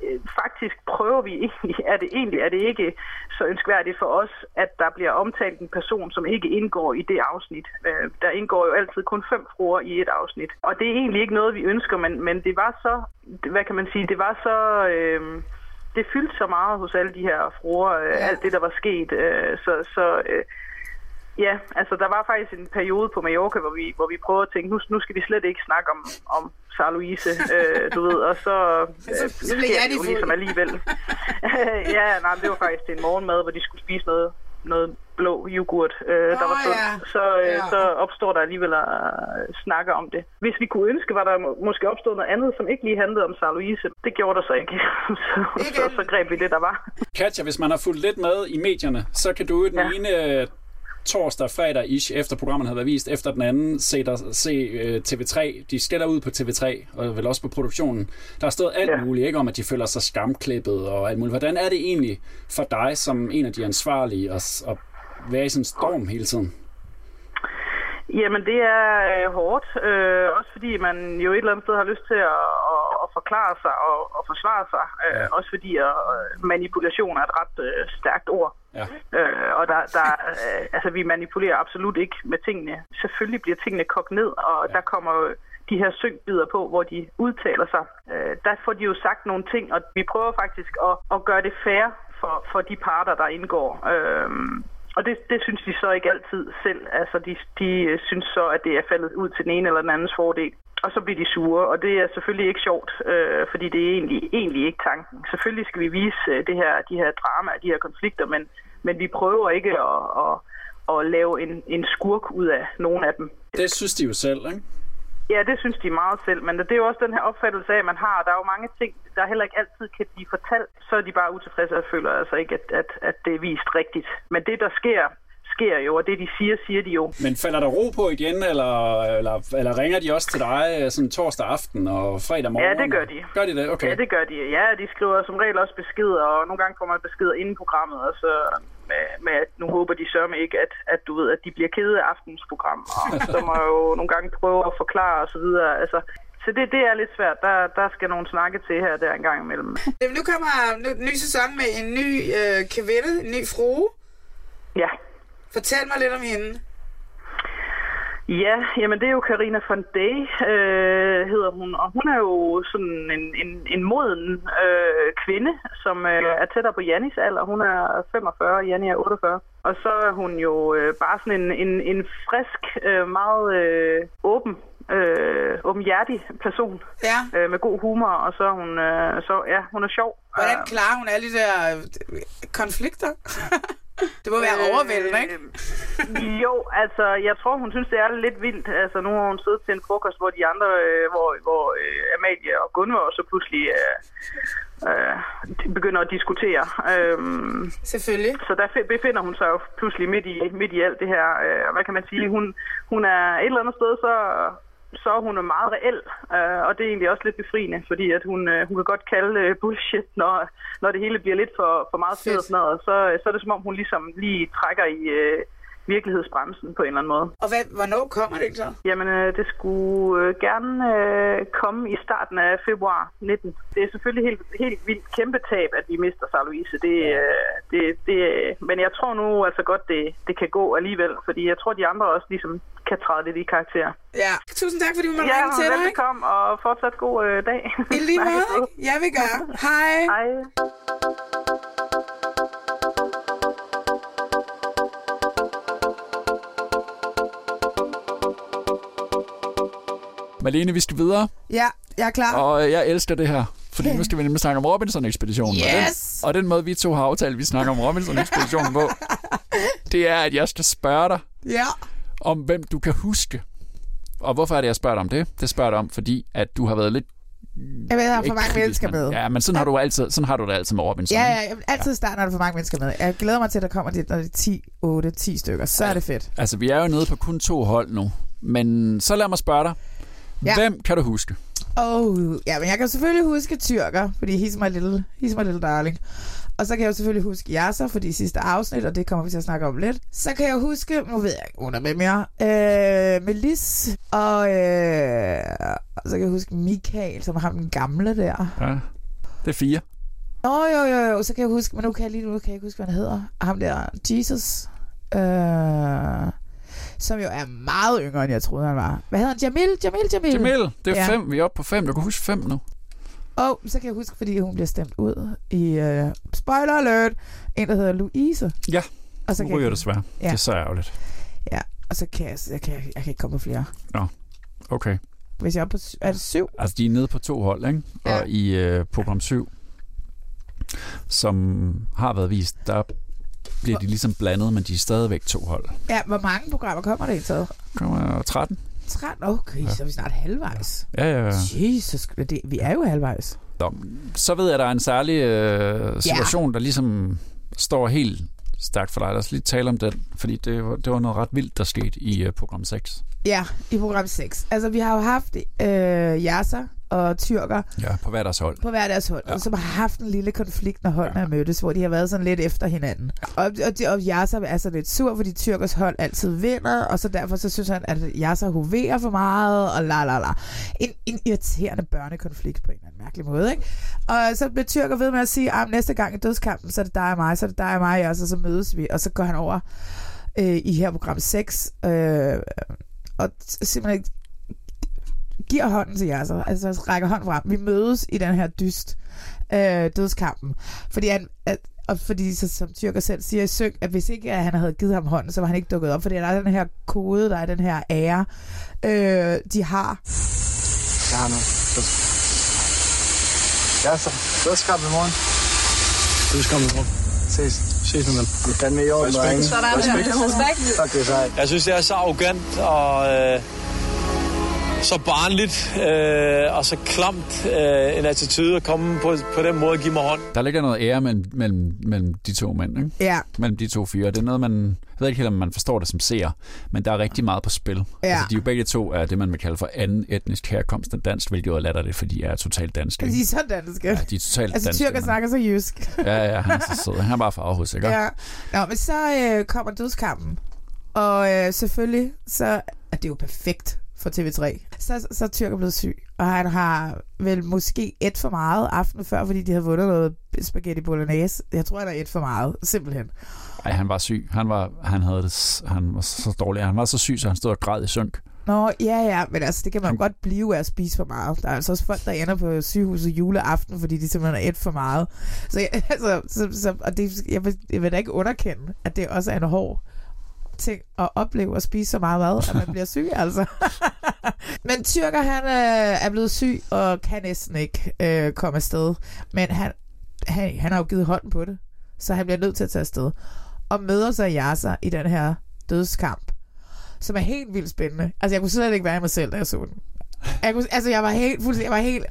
Øh, faktisk prøver vi egentlig, er det egentlig er det ikke så ønskværdigt for os, at der bliver omtalt en person, som ikke indgår i det afsnit. Øh, der indgår jo altid kun fem fruer i et afsnit. Og det er egentlig ikke noget, vi ønsker, men, men det var så, hvad kan man sige, det var så... Øh, det fyldte så meget hos alle de her fruer, øh, ja. alt det, der var sket. Øh, så så øh, ja, altså der var faktisk en periode på Mallorca, hvor vi, hvor vi prøvede at tænke, nu, nu skal vi slet ikke snakke om, om Sara Louise, øh, du ved, og så, [laughs] øh, så blev sker jeg det jo ligesom alligevel. [laughs] ja, nej, det var faktisk til en morgenmad, hvor de skulle spise noget, noget blå yoghurt, øh, der Nå, var sundt. ja. Så, øh, Ja. så opstår der alligevel at øh, snakke om det. Hvis vi kunne ønske, var der må- måske opstået noget andet, som ikke lige handlede om Sara Louise. Det gjorde der så ikke. [laughs] så, så, så greb vi det, der var. Katja, hvis man har fulgt lidt med i medierne, så kan du jo den ja. ene øh, torsdag, fredag ish, efter programmet havde været vist, efter den anden, se, der, se uh, TV3. De skælder ud på TV3, og vel også på produktionen. Der har stået alt ja. muligt, ikke om, at de føler sig skamklippet og alt muligt. Hvordan er det egentlig for dig, som en af de ansvarlige, at, at være i sådan en storm hele tiden? Jamen, det er øh, hårdt. Øh, også fordi man jo et eller andet sted har lyst til at, at, at forklare sig og, og forsvare sig. Øh, Ja. Også fordi øh, manipulation er et ret øh, stærkt ord. Ja. Øh, og der, der, øh, altså, vi manipulerer absolut ikke med tingene. Selvfølgelig bliver tingene kogt ned, og ja. der kommer de her synkbider på, hvor de udtaler sig. Øh, der får de jo sagt nogle ting, og vi prøver faktisk at, at gøre det fair for, for de parter, der indgår. Øh, og det, det synes de så ikke altid selv. Altså, de, de øh, synes så, at det er faldet ud til den ene eller den andens fordel. Og så bliver de sure, og det er selvfølgelig ikke sjovt, øh, fordi det er egentlig, egentlig ikke tanken. Selvfølgelig skal vi vise øh, det her, de her drama, de her konflikter, men, men vi prøver ikke at, at, at lave en, en skurk ud af nogen af dem. Det synes de jo selv, ikke? Ja, det synes de meget selv, men det er jo også den her opfattelse af, at man har. Der er jo mange ting, der heller ikke altid kan blive fortalt. Så er de bare utilfredse og føler altså ikke, at, at, at det er vist rigtigt. Men det, der sker, sker jo, og det, de siger, siger de jo. Men falder der ro på igen, eller, eller, eller ringer de også til dig øh, sådan torsdag aften og fredag morgen? Ja, det gør de. Gør de det? Okay. Ja, det gør de. Ja, de skriver som regel også beskeder, og nogle gange får man beskeder inden programmet, og så med, at nu håber de sørme ikke, at, at du ved, at de bliver kede af aftens program, og [laughs] så må jeg jo nogle gange prøve at forklare og så videre. Altså, så det, det er lidt svært. Der, der skal nogle snakke til her der en gang imellem. Jamen, nu kommer en ny sæson med en ny øh, kvinde, en ny frue. Ja. Fortæl mig lidt om hende. Ja, jamen det er jo Karina von Day, øh, hedder hun, og hun er jo sådan en, en, en moden øh, kvinde, som øh, er tættere på Jannis alder. Hun er 45, Janni er 48. Og så er hun jo øh, bare sådan en, en, en frisk, øh, meget øh, åben, øh, åbenhjertig person ja. øh, med god humor, og så er hun, øh, så, ja, hun er sjov. Hvordan klarer hun alle de der øh, konflikter? [laughs] det må være overvældende, ikke? Øh, [laughs] jo, altså, jeg tror, hun synes, det er lidt vildt. Altså, nu har hun siddet til en frokost, hvor de andre, øh, hvor, hvor øh, Amalie og Gunvor så pludselig øh, øh, de begynder at diskutere. Øhm, Selvfølgelig. Så der fi- befinder hun sig jo pludselig midt i, midt i alt det her. Øh, og hvad kan man sige? Hun, hun er et eller andet sted, så så er hun meget reel, øh, og det er egentlig også lidt befriende, fordi at hun, øh, hun kan godt kalde øh, bullshit, når, når det hele bliver lidt for, for meget fedt og sådan noget, så, så er det som om, hun ligesom lige trækker i, øh, virkelighedsbremsen på en eller anden måde. Og hvad, hvornår kommer det så? Jamen, øh, det skulle øh, gerne øh, komme i starten af februar 19. Det er selvfølgelig helt, helt vildt kæmpe tab, at vi mister Sarah Louise. Det, øh, det, det, men jeg tror nu altså godt, det, det kan gå alligevel, fordi jeg tror, de andre også ligesom kan træde lidt i karakter. Ja, tusind tak, fordi du måtte Ja, ringe til dig. ikke? velbekomme, og fortsat god øh, dag. I lige [laughs] måde, ikke? Ja, vi gør. Hej. Hej. Malene, vi skal videre, Ja, jeg er klar. og jeg elsker det her. Fordi nu skal vi nemlig snakke om Robinson-ekspeditionen. Og, Yes! den, og den måde, vi to har aftalt, at vi snakker om Robinson-ekspeditionen på, [laughs] det er, at jeg skal spørge dig Ja. om, hvem du kan huske. Og hvorfor er det, jeg spørger dig om det? Det spørger jeg dig om, fordi at du har været lidt... Jeg ved, der er for mange kritisk, mennesker men- med. Ja, men sådan har, du altid, sådan har du det altid med Robinson. Ja, ja, jeg- altid i starten er der for mange mennesker med. Jeg glæder mig til, at der kommer de, når det er 10, 8, 10 stykker. Så er det fedt. Altså, vi er jo nede på kun to hold nu. Men så lad mig spørge dig. Ja. Hvem kan du huske? Oh, ja, men jeg kan selvfølgelig huske tyrker, fordi he's my little, he's my little darling. Og så kan jeg jo selvfølgelig huske Yasser, fordi sidste afsnit, og det kommer vi til at snakke om lidt. Så kan jeg huske, nu ved jeg ikke, hun er med mere, øh, Melis, og, øh, og så kan jeg huske Michael, som har den gamle der. Ja. Det er fire. Oh, jo, jo, jo, så kan jeg huske, men nu kan jeg lige nu kan jeg ikke huske, hvad han hedder. Ham der, Jesus, øh, som jo er meget yngre, end jeg troede, han var. Hvad hedder han? Jamil? Jamil, Jamil. Jamil, det er Ja. fem. Vi er oppe på fem. Du kan huske fem nu. Og så kan jeg huske, fordi hun bliver stemt ud i uh, spoiler alert, en der hedder Louise. Ja, Og så kan ryger jeg, desværre. Ja. Det er så ærgerligt. Ja, og så kan jeg, jeg, kan, jeg kan ikke komme på flere. Nå, okay. Hvis jeg er på, er det syv? Altså, de er nede på to hold, ikke? Ja. Og i øh, program 7, som har været vist, der bliver de ligesom blandet, men de er stadigvæk to hold. Ja, hvor mange programmer kommer der i taget? Kommer 13? 13? Okay, ja. så er vi snart halvvejs. Ja, ja, ja. Jesus, det, vi er jo halvvejs. Nå, så ved jeg, at der er en særlig øh, situation, ja. der ligesom står helt stærkt for dig. Lad os lige tale om den, fordi det, var- det var noget ret vildt, der skete i øh, program 6. Ja, i program 6. Altså, vi har jo haft øh, Yasser og tyrker Ja, på hver deres hold. på hver deres hold, ja. som har haft en lille konflikt, når holdene er mødtes, hvor de har været sådan lidt efter hinanden. Og, og, de- og Yasser er så lidt sur, fordi tyrkers hold altid vinder, og så derfor så synes han, at Yasser hoverer for meget, og la la la. En, en irriterende børnekonflikt på en eller anden mærkelig måde, ikke? Og så bliver tyrker ved med at sige, at næste gang i dødskampen, så er det dig og mig, så er det dig og mig, og så, så mødes vi, og så går han over øh, i her program 6, øh, og simpelthen giver hånden til så altså rækker hånden frem. Vi mødes i den her dyst, øh, dødskampen. Fordi han, at, og fordi, så, som Tyrker selv siger i søg, at hvis ikke at han havde givet ham hånden, så var han ikke dukket op, fordi der er den her kode, der er den her ære, øh, de har. Jeg har noget. Ja, så. Dødskamp i morgen. Dødskamp i morgen. Ses. Ses med dem. Det er fandme i orden, drenge. Sådan der. Respekt. Tak, det er sejt. Jeg synes, det er så arrogant og øh, så barnligt øh, og så klamt øh, en attitude at komme på, på den måde og give mig hånd. Der ligger noget ære mellem, mellem, mellem de to mænd, ikke? Ja. Mellem de to fyre. Det er noget, man... Jeg ved ikke helt, om man forstår det som seer, men der er rigtig meget på spil. Ja. Altså, de er jo begge to er det, man vil kalde for anden etnisk herkomst end dansk, hvilket jo er latter det, fordi de er totalt danske. De er så danske. Ja, de er totalt altså, danske. Tyrker snakker så jysk. Ja, ja, han er så sød. Han er bare farvehus, ikke? Ja. Nå, men så øh, kommer dødskampen. Og øh, selvfølgelig, så er det jo perfekt for TV3. Så, så er Tyrker blevet syg, og han har vel måske et for meget aften før, fordi de havde vundet noget spaghetti bolognese. Jeg tror, han er et for meget, simpelthen. Ej, han var syg. Han var, han havde det, han var så dårlig. Han var så syg, så han stod og græd i synk. Nå, ja, ja, men altså, det kan man jo godt blive af at spise for meget. Der er altså også folk, der ender på sygehuset juleaften, fordi de simpelthen er et for meget. Så, [laughs] altså, så, så og det, jeg, vil, jeg vil da ikke underkende, at det også er en hård ting at opleve at spise så meget mad, at man [laughs] bliver syg, altså. [laughs] Men Tyrker, han øh, er blevet syg og kan næsten ikke øh, komme afsted. Men han, han, han har jo givet hånden på det, så han bliver nødt til at tage afsted. Og møder så Yasser i den her dødskamp, som er helt vildt spændende. Altså, jeg kunne slet ikke være i mig selv, da jeg så den. Jeg kunne, altså, jeg var helt, fuldstændig, jeg var helt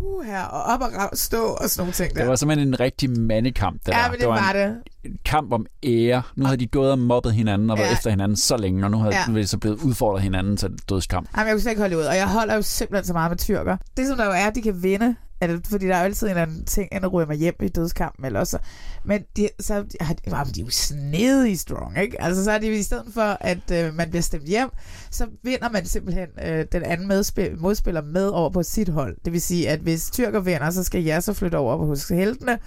uh, her, og op og rav, stå og sådan nogle ting der. Det var simpelthen en rigtig mandekamp, det ja, der. men det var, en, det. en kamp om ære. Nu havde de gået og mobbet hinanden og været Ja. efter hinanden så længe, og nu havde Ja. de så blevet udfordret hinanden til dødskamp. Jamen, jeg kunne slet ikke holde ud, og jeg holder jo simpelthen så meget med tyrker. Det, som der jo er, de kan vinde eller, fordi der er jo altid en eller anden ting, end at ryge mig hjem i dødskampen, eller også. Men de, så har de, jamen, de er jo snedige strong, ikke? Altså, så er de i stedet for, at øh, man bliver stemt hjem, så vinder man simpelthen øh, den anden medspil, modspiller med over på sit hold. Det vil sige, at hvis tyrker vinder, så skal jeg så flytte over på hos heltene,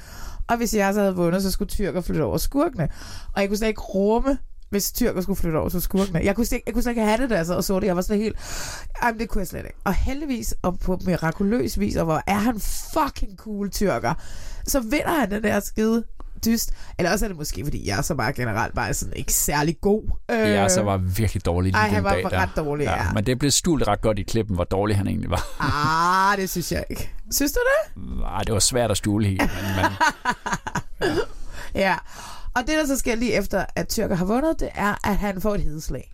og hvis jeg så havde vundet, så skulle tyrker flytte over skurkene. Og jeg kunne slet ikke rumme, hvis tyrker skulle flytte over til skurkene. Jeg kunne, slet, jeg kunne slet ikke have det der, så, og så det. Jeg var sådan helt... Jamen, det kunne jeg slet ikke. Og heldigvis, og på mirakuløs vis, og hvor er han fucking cool tyrker, så vinder han den der skide dyst. Eller også er det måske, fordi jeg så bare generelt bare sådan ikke særlig god. Øh, Ja, så var virkelig dårlig lige Ej, han var dag der. ret dårlig, ja. Men det blev skjult ret godt i klippen, hvor dårlig han egentlig var. Ah, det synes jeg ikke. Synes du det? Ej, det var svært at skjule helt, men, men [laughs] Ja. Og det, der så sker lige efter, at tyrker har vundet, det er, at han får et hedeslag.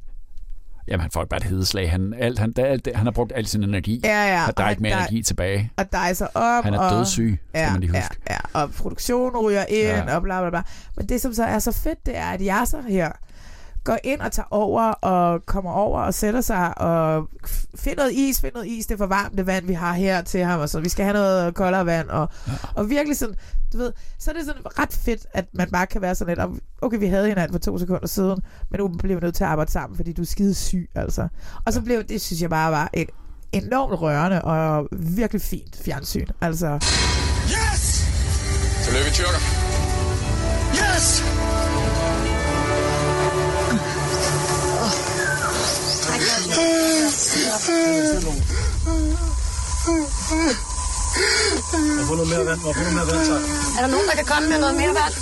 jamen, han får bare et hedeslag. Han, alt, han, der, alt, han har brugt al sin energi. Ja, ja, Og der er ikke mere der- energi tilbage. og dejser op. Han er og, dødssyg, skal ja, man lige huske. Ja, ja, og produktionen ryger ind, Ja. og bla bla bla. Men det, som så er så fedt, det er, at Yasser her går ind og tager over, og kommer over og sætter sig, og finder noget is, finder noget is, det er for varmt det vand, vi har her til ham, og så vi skal have noget koldere vand, og, ja. og virkelig sådan, du ved, så er det sådan ret fedt, at man bare kan være sådan lidt, om, okay, vi havde hinanden for to sekunder siden, men nu bliver vi nødt til at arbejde sammen, fordi du er skide syg, altså. Og så blev det, synes jeg bare var et enormt rørende og virkelig fint fjernsyn, altså. Yes! Tillykke, tyrker. Yes! Og få noget mere vand, og få noget mere vand, tak. Er der nogen, der kan komme med noget mere vand?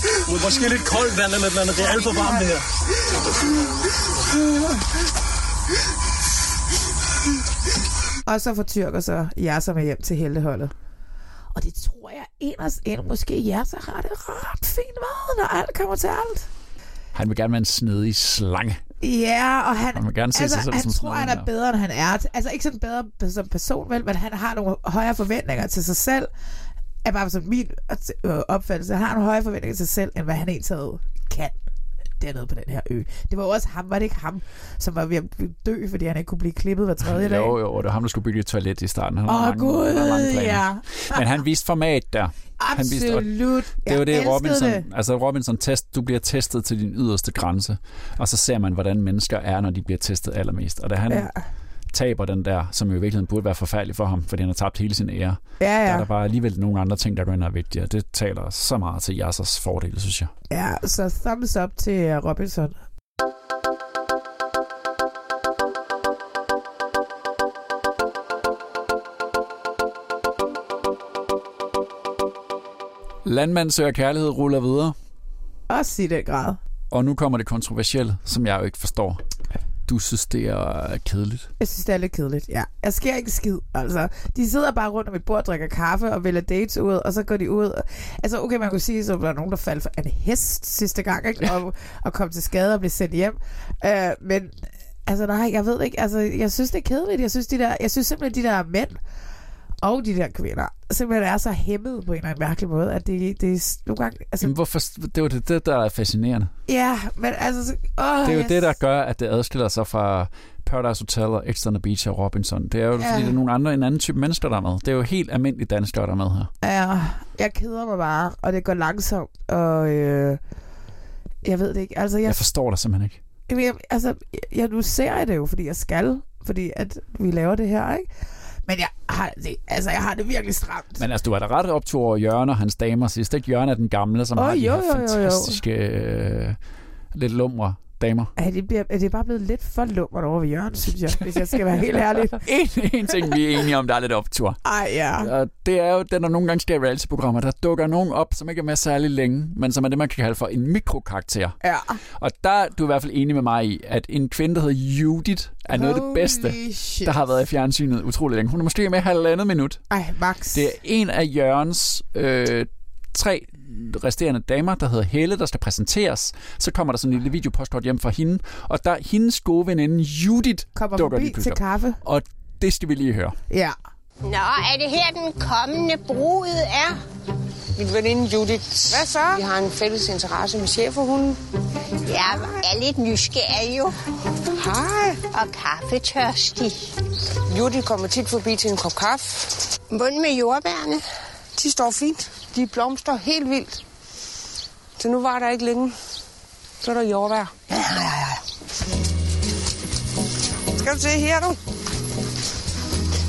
Måske lidt koldt vand eller et eller andet. Det er alt for varmt, det her. Og så får tyrker så Yasser med hjem til helteholdet. Og det tror jeg inderst ind, måske Yasser har det ret fint med, når alt kommer til alt. Han vil gerne være en snedig slange. Ja, og han, vil gerne se altså, sig selv han som tror, han er bedre, end han er. Altså ikke sådan bedre som person, vel, men han har nogle højere forventninger til sig selv. Er bare sådan min øh, opfattelse. Han har nogle højere forventninger til sig selv, end hvad han egentlig kan dernede på den her ø. Det var jo også ham, var det ikke ham, som var ved at dø, fordi han ikke kunne blive klippet hver tredje dag? Jo, jo, det var ham, der skulle bygge et toilet i starten. Han Åh, mange- Gud, ja. Men han viste format der. Han viste, Absolut. det Jeg det, Robinson, det. altså Robinson test, du bliver testet til din yderste grænse, og så ser man, hvordan mennesker er, når de bliver testet allermest. Og da han Ja. Taber den der, som jo i virkeligheden burde være forfærdelig for ham, fordi han har tabt hele sin ære, Ja, der ja. er der bare alligevel nogle andre ting, der og er vigtigere. Det taler så meget til Yassers fordel, synes jeg. Ja, så thumbs up til uh, Robinson. Landmand søger kærlighed ruller videre, Også i den grad. og nu kommer det kontroversielle, som jeg jo ikke forstår. Du synes, det er kedeligt. Jeg synes, det er lidt kedeligt, ja. Jeg sker ikke skid, altså. De sidder bare rundt om et bord og drikker kaffe og vælger dates ud, og så går de ud. Altså, okay, man kunne sige, så var der nogen, der faldt for en hest sidste gang, ikke? Og, [laughs] og kom til skade og blev sendt hjem. Uh, men, altså nej, jeg ved ikke, altså, jeg synes, det er kedeligt. Jeg synes, de der, jeg synes simpelthen, de der mænd og de der kvinder simpelthen er så hæmmet på en eller anden mærkelig måde, at det, det er nogle gange... Altså, Jamen, hvorfor, det er jo det, det, der er fascinerende. ja, men altså... Så, åh, Det er jo jeg det, der gør, at det adskiller sig fra Paradise Hotel og Ex on the Beach og Robinson. Det er jo, Ja. fordi det er nogle andre, en anden type mennesker, der er med. Det er jo helt almindelige danskere, der er med her. Ja, jeg keder mig bare, og det går langsomt, og øh, jeg ved det ikke. Altså, jeg, Jeg forstår dig simpelthen ikke. jeg, jeg, altså, jeg, nu ser jeg det jo, fordi jeg skal, fordi at vi laver det her, ikke? Men jeg har det, altså, jeg har det virkelig stramt. Men altså, du er da ret optur over Jørgen og hans damer sidst. Ikke Jørgen er den gamle, som Åh, har de jo, her jo, jo, jo. fantastiske, øh, lidt lumre damer. Er det, bliver, er det bare blevet lidt for lummert over ved Jørgen, synes jeg, hvis jeg skal være helt ærlig. [laughs] en, en ting, vi er enige om, der er lidt optur. Ej, ja. Og det er jo den, der nogle gange sker i reality-programmer. Der dukker nogen op, som ikke er med særlig længe, men som er det, man kan kalde for en mikrokarakter. Ja. Og der er du i hvert fald enig med mig i, at en kvinde, der hedder Judith, er noget af det bedste, shit. der har været i fjernsynet utrolig længe. Hun er måske med halvandet minut. Ej, max. Det er en af Jørgens øh, tre resterende damer, der hedder Helle, der skal præsenteres. Så kommer der sådan en lille videopostkort hjem fra hende, og der hendes gode veninde Judith Kommer dukker forbi til kaffe. Og det skal vi lige høre. Ja. Nå, er det her den kommende brud er? Min veninde Judith. Hvad så? Vi har en fælles interesse med cheferhunden. Jeg er lidt nysgerrig jo. Hej. Og kaffetørstig. Judith kommer tit forbi til en kop kaffe. Bund med jordbærne. De står fint. De blomster helt vildt. Så nu var der ikke længe. Så er der jordvær. Ja, ja, ja. Skal du se her, du?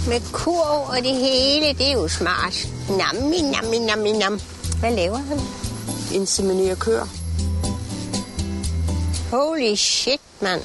Med kurv og det hele, det er jo smart. Nammi, nammi, nammi, nam. Hvad laver han? Inseminerer køer. Holy shit, mand.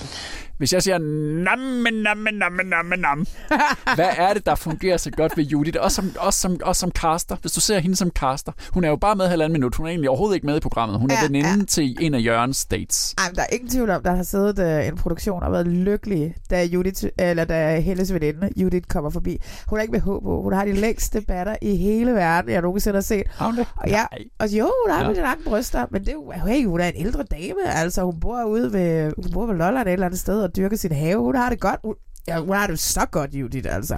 Hvis jeg siger namme, namme, namme, namme, namme. [laughs] Hvad er det, der fungerer så godt ved Judith? Også som, også, som, også som caster. Hvis du ser hende som caster. Hun er jo bare med halvanden minut. Hun er egentlig overhovedet ikke med i programmet. Hun er Ja, veninde ja. til en af Jørgens dates. Ej, der er ingen tvivl om, der har siddet uh, en produktion og været lykkelig, da, Judith, eller da Helles veninde, Judith, kommer forbi. Hun er ikke med håb på. Hun har de længste batter i hele verden, jeg nogensinde har set. Har hun det? Og, ja, og jo, der har Ja. de lange bryster, men det er hey, hun er en ældre dame. Altså, hun bor ude ved, hun bor ved Lolland et eller andet sted og dyrker sin have. Hun har det godt. Hun, ja, hun har det så godt, Judith, altså.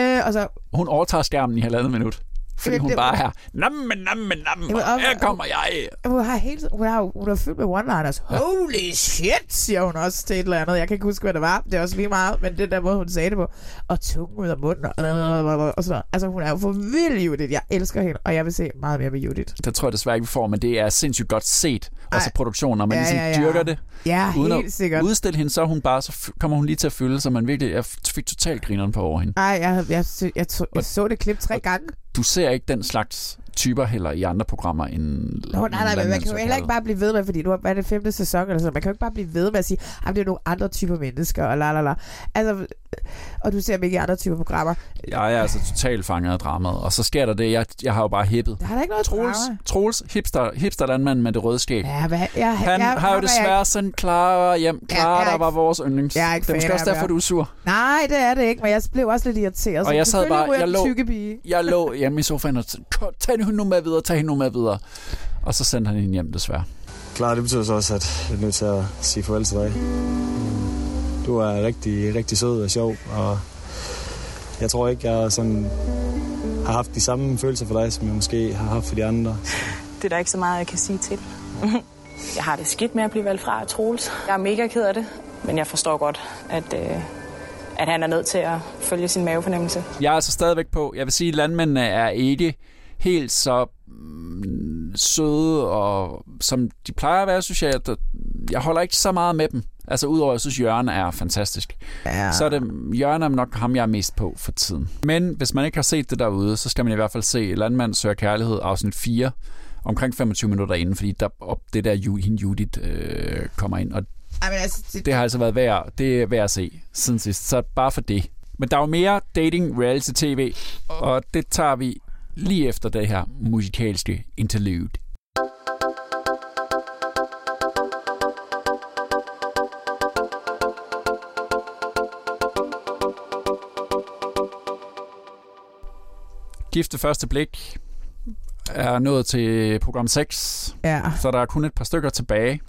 Øh, og så, Hun overtager skærmen i halvandet minut. Fordi Jamen, hun det- bare er, namme, namme, namme, Jamen, her kommer jeg. Hun har helt, hun har, hun er fyldt med one-liners. Holy shit, siger hun også til et eller andet. Jeg kan ikke huske, hvad det var. Det er også lige meget, men det der måde, hun sagde det på. Og tungen ud af munden. Og, og sådan noget. Altså, hun er jo for vild, Judith. Jeg elsker hende, og jeg vil se meget mere med Judith. Det tror jeg desværre ikke, vi får, men det er sindssygt godt set. Også Ej. produktionen, når man Ja, ligesom ja, ja. dyrker det. Ja, uden helt at sikkert. udstille hende, så hun bare, så kommer hun lige til at fylde, så man virkelig, jeg fik totalt grineren på over hende. Ej, jeg, jeg, jeg, jeg, jeg så det klip tre gange. Du ser ikke den slags typer heller i andre programmer end Nå, nej, nej, men man kan jo heller ikke bare blive ved med, fordi nu er det femte sæson eller så. Man kan jo ikke bare blive ved med at sige, at det er nogle andre typer mennesker, og la la la. Altså, og du ser dem ikke i andre typer programmer. Jeg er altså totalt fanget af dramaet, og så sker der det, jeg, jeg har jo bare hippet. Der er der ikke noget Troels, drama. Troels hipster, hipsterlandmand med det røde skæg. Ja, hvad, jeg, Han jeg, har jo jeg- desværre sendt Clara hjem. Ja, Clara, jeg er der ikke- var vores yndlings. jeg er ikke det er måske også derfor, ja. du er sur. Nej, det er det ikke, men jeg blev også lidt irriteret. Og jeg sad bare, jeg lå, jeg lå hjemme i sofaen og tænkte, "Kom, tag hende nu med videre, tag hende nu med videre. Og så sendte han hende hjem, desværre. Klar, det betyder så også, at jeg er nødt til at sige farvel til dig. Du er rigtig, rigtig sød og sjov, og jeg tror ikke, jeg sådan har haft de samme følelser for dig, som jeg måske har haft for de andre. Det er der ikke så meget, jeg kan sige til. jeg har det skidt med at blive valgt fra af Troels. Jeg er mega ked af det, men jeg forstår godt, at, øh, at han er nødt til at følge sin mavefornemmelse. Jeg er altså stadigvæk på. Jeg vil sige, at landmændene er ikke helt så mm, søde, og som de plejer at være, synes jeg. At jeg holder ikke så meget med dem. Altså udover, at jeg synes, Jørgen er fantastisk. Ja. Så er det, Jørgen er nok ham, jeg er mest på for tiden. Men hvis man ikke har set det derude, så skal man i hvert fald se Landmand søger kærlighed, afsnit 4, omkring 25 minutter inden, fordi der, op, det der hende Judith øh, kommer ind, og Ej, men altså, det, det har altså været værd, det er værd at se siden sidst. Så bare for det. Men der er jo mere dating reality tv, og det tager vi lige efter det her musikalske interlude. Gifte første blik er nået til program 6, Ja. så der er kun et par stykker tilbage.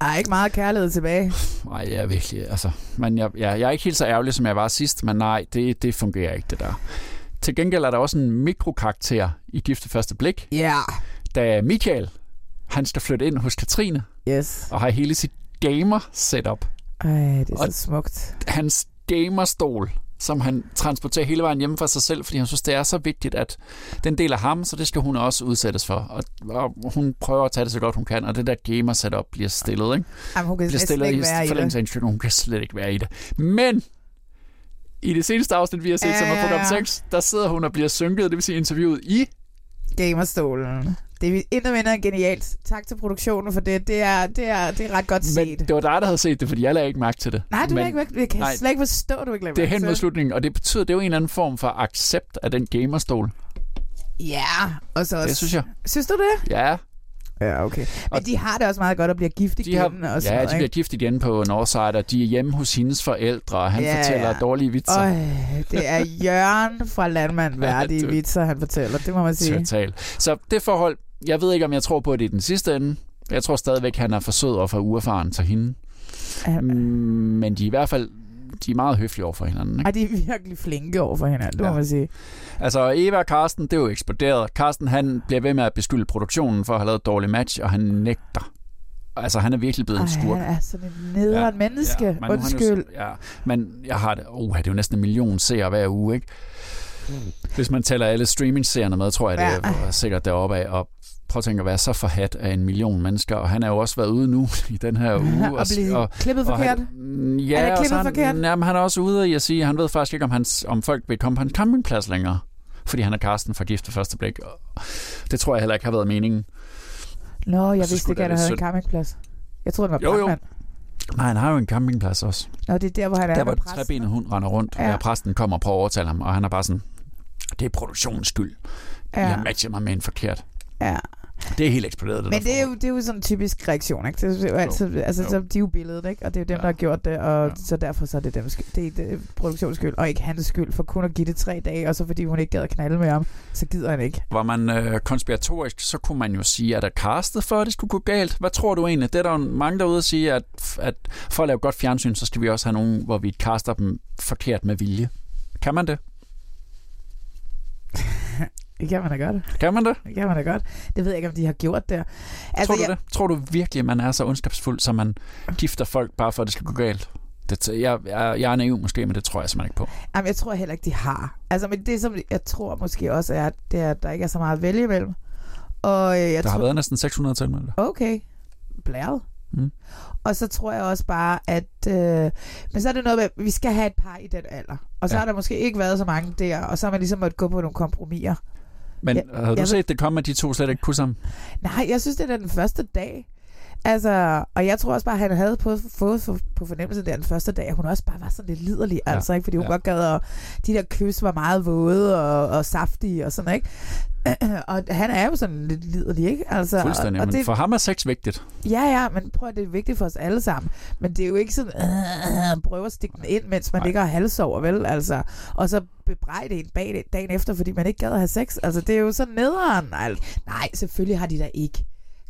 Der er ikke meget kærlighed tilbage. Nej, jeg er virkelig, altså, men jeg, jeg, jeg er ikke helt så ærgerlig, som jeg var sidst, men nej, det, det fungerer ikke, det der. Til gengæld er der også en mikrokarakter i Gifte Første Blik, Ja. da Michael, han skal flytte ind hos Katrine, Yes. og har hele sit gamer-setup. Ej, det er så Og- smukt. Hans gamerstol, som han transporterer hele vejen hjemme fra sig selv, fordi han synes, det er så vigtigt, at den del af ham, så det skal hun også udsættes for. Og, og hun prøver at tage det så godt hun kan, og det der gamer-setup bliver stillet, ikke? Jamen, hun kan bliver stillet ikke i være i forlængelse af hun kan slet ikke være i det. Men i det seneste afsnit, vi har set, Ja, som er program ja. 6, der sidder hun og bliver synket, det vil sige interviewet i... Gamerstolen. Det er intet mindre genialt. Tak til produktionen for det. Det er, det er, det er ret godt set. Men det var dig, der havde set det, fordi jeg lagde ikke mærke til det. Nej, du Men er ikke. Jeg kan nej, slet ikke forstå, at du ikke lader Det er mærke hen mod slutningen, og det betyder, det er jo en eller anden form for accept af den gamerstol. Ja, og så også... Det synes jeg. Synes du det? Ja, Ja, okay. Men de har det også meget godt at blive gift de igen. har, og sådan ja, noget, de bliver ikke? gift igen på Northside, og de er hjemme hos hendes forældre, og han Ja, fortæller ja. dårlige vitser. Øj, det er Jørgen fra Landmand [laughs] værdige du- vitser, han fortæller. Det må man sige. Total. Så det forhold, jeg ved ikke, om jeg tror på det i den sidste ende. Jeg tror stadigvæk, han er for sød og for uerfaren til hende. Ja. Mm, Men de er i hvert fald de er meget høflige over for hinanden. Ej, Ikke? de er virkelig flinke over for hinanden, det må Ja. man sige. Altså, Eva og Karsten, det er jo eksploderet. Karsten, han bliver ved med at beskylde produktionen for at have lavet et dårligt match, og han nægter. Altså, han er virkelig blevet en Ej, skurk. han er sådan en nederen ja, menneske. men han jo Undskyld. så- ja, men jeg har det. Oh, det er jo næsten en million seere hver uge, ikke? Hvis man tæller alle streaming-serierne med, tror jeg, det Ja. er sikkert deroppe af. Og prøv at tænke at være så forhat af en million mennesker, og han er jo også været ude nu [laughs] i den her uge. Og blive klippet forkert? Han, mm, ja, Er og så klippet han, forkert? Jamen, han er også ude i at sige, at han ved faktisk ikke, om, hans, om folk vil komme på en campingplads længere. Fordi han er Karsten fra Gift første blik. Og Det tror jeg heller ikke har været meningen. Nå, jeg vidste ikke, at han havde en campingplads. Jeg troede, han var Jo, jo. brandmand. Nej, han har jo en campingplads også. Nå, det er der, hvor han er Der, hvor trebenet hund render rundt, Ja. og præsten kommer og prøver at overtale ham, og han er bare sådan, det er produktionens skyld. Ja. Jeg har matchet mig med en forkert. Ja. Det er helt eksploderet, det Men det er, jo, det er jo sådan en typisk reaktion, ikke? Det er jo altid, altså, så, de er jo billedet, ikke? Og det er jo dem, der har gjort det, og så derfor så er det dem skyld. Det er, det er produktions skyld, og ikke hans skyld, for kun at give det tre dage, og så fordi hun ikke gad at knalde med ham, så gider han ikke. Var man øh, konspiratorisk, så kunne man jo sige, at der castet for, at det skulle gå galt. Hvad tror du egentlig? Det er der jo mange derude at sige, at, at for at lave godt fjernsyn, så skal vi også have nogen, hvor vi caster dem forkert med vilje. Kan man det? [laughs] Det kan man da godt. Kan man det? Det kan man da godt. Det ved jeg ikke, om de har gjort det. Altså, tror du det? Tror du virkelig, at man er så ondskabsfuld, så man gifter folk bare for, at det skal gå galt? Det, jeg, jeg, jeg er naiv måske, men det tror jeg simpelthen ikke på. Jamen, jeg tror heller ikke, de har. Altså, men det, som jeg tror måske også er, det er, at der ikke er så meget at vælge imellem. Og øh, jeg Der tror, har været næsten 600 tilmeldte. Okay. Blæret. Mm. Og så tror jeg også bare, at... Øh, men så er det noget med, at vi skal have et par i den alder. Og så Ja. har der måske ikke været så mange der, og så har man ligesom måttet gå på nogle kompromiser. Men Ja, havde du set det komme, at de to slet ikke kunne sammen? Nej, jeg synes, det er den første dag. Altså, og jeg tror også bare, at han havde på, fået for, på fornemmelsen der den første dag, at hun også bare var sådan lidt liderlig, ja. altså, ikke? Fordi hun ja. godt gad, og de der kys var meget våde og, og saftige og sådan, ikke? [clears throat] og han er jo sådan lidt liderlig, ikke? Altså, Fuldstændig. og, og det, for ham er sex vigtigt. Ja, ja, men prøv at det er vigtigt for os alle sammen. Men det er jo ikke sådan, øh, prøve at stikke den ind, mens man ligger og halsover, vel? Altså, og så bebrejde en bag det dagen efter, fordi man ikke gad at have sex. Altså, det er jo så nederen. Altså, nej, selvfølgelig har de da ikke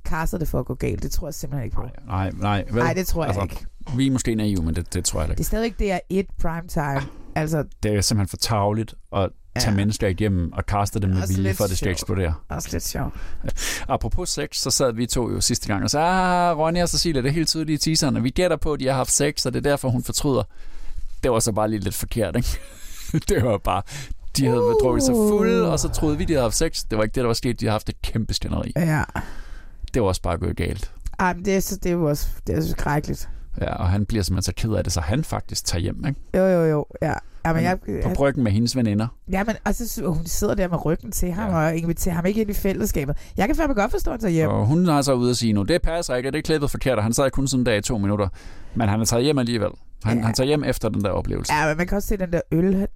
kastet det for at gå galt. Det tror jeg simpelthen ikke på. Nej, nej. Vel? Nej, det tror jeg ikke. Vi er måske naive, men det, det tror jeg Det er ikke. stadigvæk det er et prime time. Altså, Det er simpelthen for tageligt at tage Ja. mennesker igennem og kaste dem med vilje, for at det skal eksplodere. også lidt sjovt. [laughs] Apropos sex, så sad vi to jo sidste gang og sagde, ah, Ronja og Cecilia, det er helt tydeligt i teaserne. Vi gætter på, at de har haft sex, og det er derfor, hun fortryder. Det var så bare lige lidt forkert, ikke? [laughs] det var bare, de havde uh. drukket sig fulde, og så troede vi, de havde haft sex. Det var ikke det, der var sket. De havde haft et kæmpe skænderi. Ja. Det var også bare gået galt. Ej, men det er, så, det er jo også det er så skrækkeligt. Ja, og han bliver simpelthen så ked af det, så han faktisk tager hjem, ikke? Jo, jo, jo. Ja. Ja, men jeg, På bryggen med hendes veninder. Ja, men og så hun sidder der med ryggen til ham ja. og inviterer ham ikke ind i fællesskabet. Jeg kan fandme godt forstå, at han hjem. Og hun har så ude at sige nu, det passer ikke, og det er klippet forkert, og han sad kun sådan der i to minutter. Men han er taget hjem alligevel. Han, ja. han tager hjem efter den der oplevelse. Ja, men man kan også se den der øl.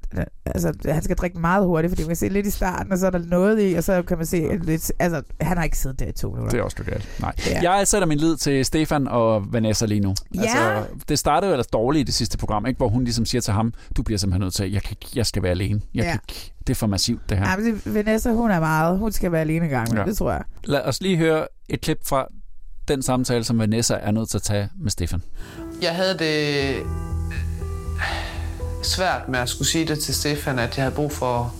Altså, han skal drikke meget hurtigt, fordi man kan se lidt i starten, og så er der noget i, og så kan man se lidt... Altså, han har ikke siddet der i to minutter. Det er også godt galt. Nej. Ja. Jeg sætter min lid til Stefan og Vanessa lige nu. Ja. Altså, det startede jo ellers dårligt i det sidste program, ikke? hvor hun ligesom siger til ham, du bliver simpelthen nødt til, jeg, kan, jeg skal være alene. Jeg Ja. kan ikke, det er for massivt, det her. Ja, men det, Vanessa, hun er meget... Hun skal være alene en gang, ja. Det tror jeg. Lad os lige høre et klip fra den samtale, som Vanessa er nødt til at tage med Stefan. Jeg havde det øh, svært med at skulle sige det til Stefan, at jeg havde brug for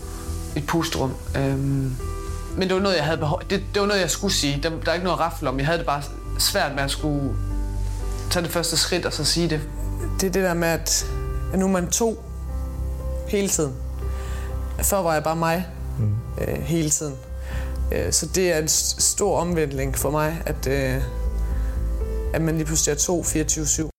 et pusterum. Øhm, men det var noget, jeg havde behov... det, det var noget, jeg skulle sige. Der, der er ikke noget at om. Jeg havde det bare svært med at skulle tage det første skridt og så sige det. Det er det der med, at at nu er man to hele tiden. Før var jeg bare mig mm. øh, hele tiden. Øh, så det er en stor omvendling for mig, at, øh, at man lige pludselig er to 24-7.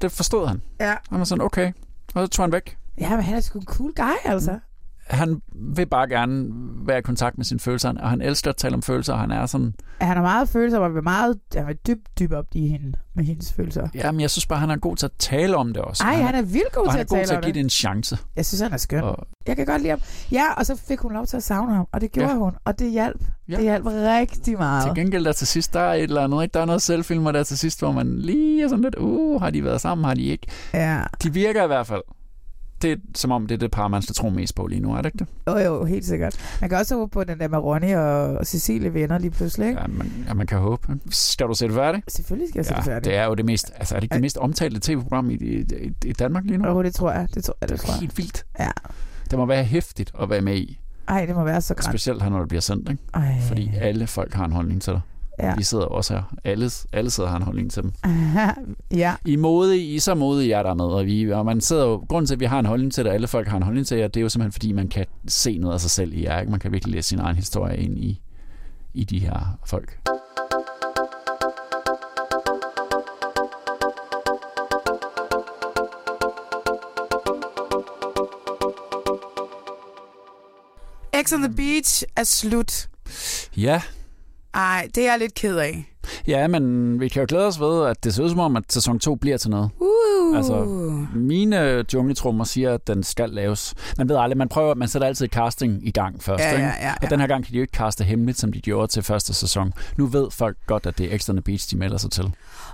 Det forstod han. Ja. Han var sådan, okay. Og så tog han væk. Ja, men han er sgu en cool guy, altså. Han vil bare gerne være i kontakt med sine følelser, og han elsker at tale om følelser, og han er sådan... Han er meget følelser, og vil meget han vil dybt, dybt op i hende med hendes følelser. Jamen, jeg synes bare, han er god til at tale om det også. Ej, Og han er vildt god og til han at er god tale til om at give det. det en chance. Jeg synes, han er skøn. Og, Jeg kan godt lide ham. Ja, og så fik hun lov til at savne ham, og det gjorde Ja. hun, og det hjalp. Ja. Det hjalp rigtig meget. til gengæld der til sidst, der er et eller andet, ikke? Der er noget selvfilmer der til sidst, hvor man lige er sådan lidt, uh, har de været sammen, har de ikke? Ja. De virker i hvert fald. Det er som om, det er det par, man skal tro mest på lige nu, er det ikke det? Jo, jo, helt sikkert. Man kan også håbe på, den der med Ronny og Cecilie venner lige pludselig, ikke? Ja, man, ja, man kan håbe. Skal du se det færdigt? Selvfølgelig skal jeg se det færdigt. det er jo det mest, altså er det ikke det mest omtalte tv-program i, i, i, Danmark lige nu? Jo, det tror jeg. Det tror jeg, det tror jeg. Helt vildt. Ja. Det må være hæftigt at være med i. Ej, det må være så grænt. Specielt her, når det bliver sendt, ikke? Ej. Fordi alle folk har en holdning til dig. Ja. Vi sidder også her. Alle, alle sidder og har en holdning til dem. [laughs] ja. I mode, I så modige, jer der med, og, vi, og man sidder jo, grunden til, at vi har en holdning til det, og alle folk har en holdning til jer, det er jo simpelthen, fordi man kan se noget af sig selv i jer. Ikke? Man kan virkelig læse sin egen historie ind i, i de her folk. X on the Beach er slut. Ja, Ej, det er jeg lidt ked af. ja, men vi kan jo glæde os ved, at det ser ud som om, at sæson 2 bliver til noget. Uh. Altså, mine jungletrummer siger, at den skal laves. Man ved aldrig, man prøver, man sætter altid casting i gang først. Ja, ja, ikke? ja, ja. Og den her gang kan de jo ikke kaste hemmeligt, som de gjorde til første sæson. Nu ved folk godt, at det er the Beach, de melder sig til.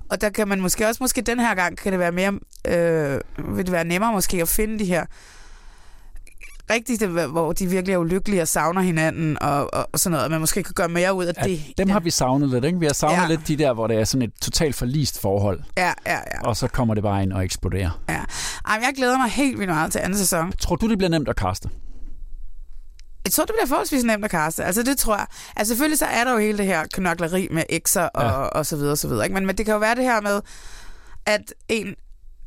Og der kan man måske også, måske den her gang, kan det være mere, øh, vil det være nemmere måske at finde de her rigtigt, hvor de virkelig er ulykkelige og savner hinanden og, og, og sådan noget, og man måske kan gøre mere ud af At det. dem har vi savnet lidt, ikke? Vi har savnet Ja. ja. lidt de der, hvor det er sådan et totalt forlist forhold. Ja, ja, ja. Og så kommer det bare ind og eksploderer. ja. Ej, jeg glæder mig helt vildt meget til anden sæson. Tror du, det bliver nemt at kaste? Jeg tror, det bliver forholdsvis nemt at kaste. Altså, det tror jeg. Altså, selvfølgelig så er der jo hele det her knokleri med ekser og, ja. og så videre, og så videre. Ikke? Men, men det kan jo være det her med, at en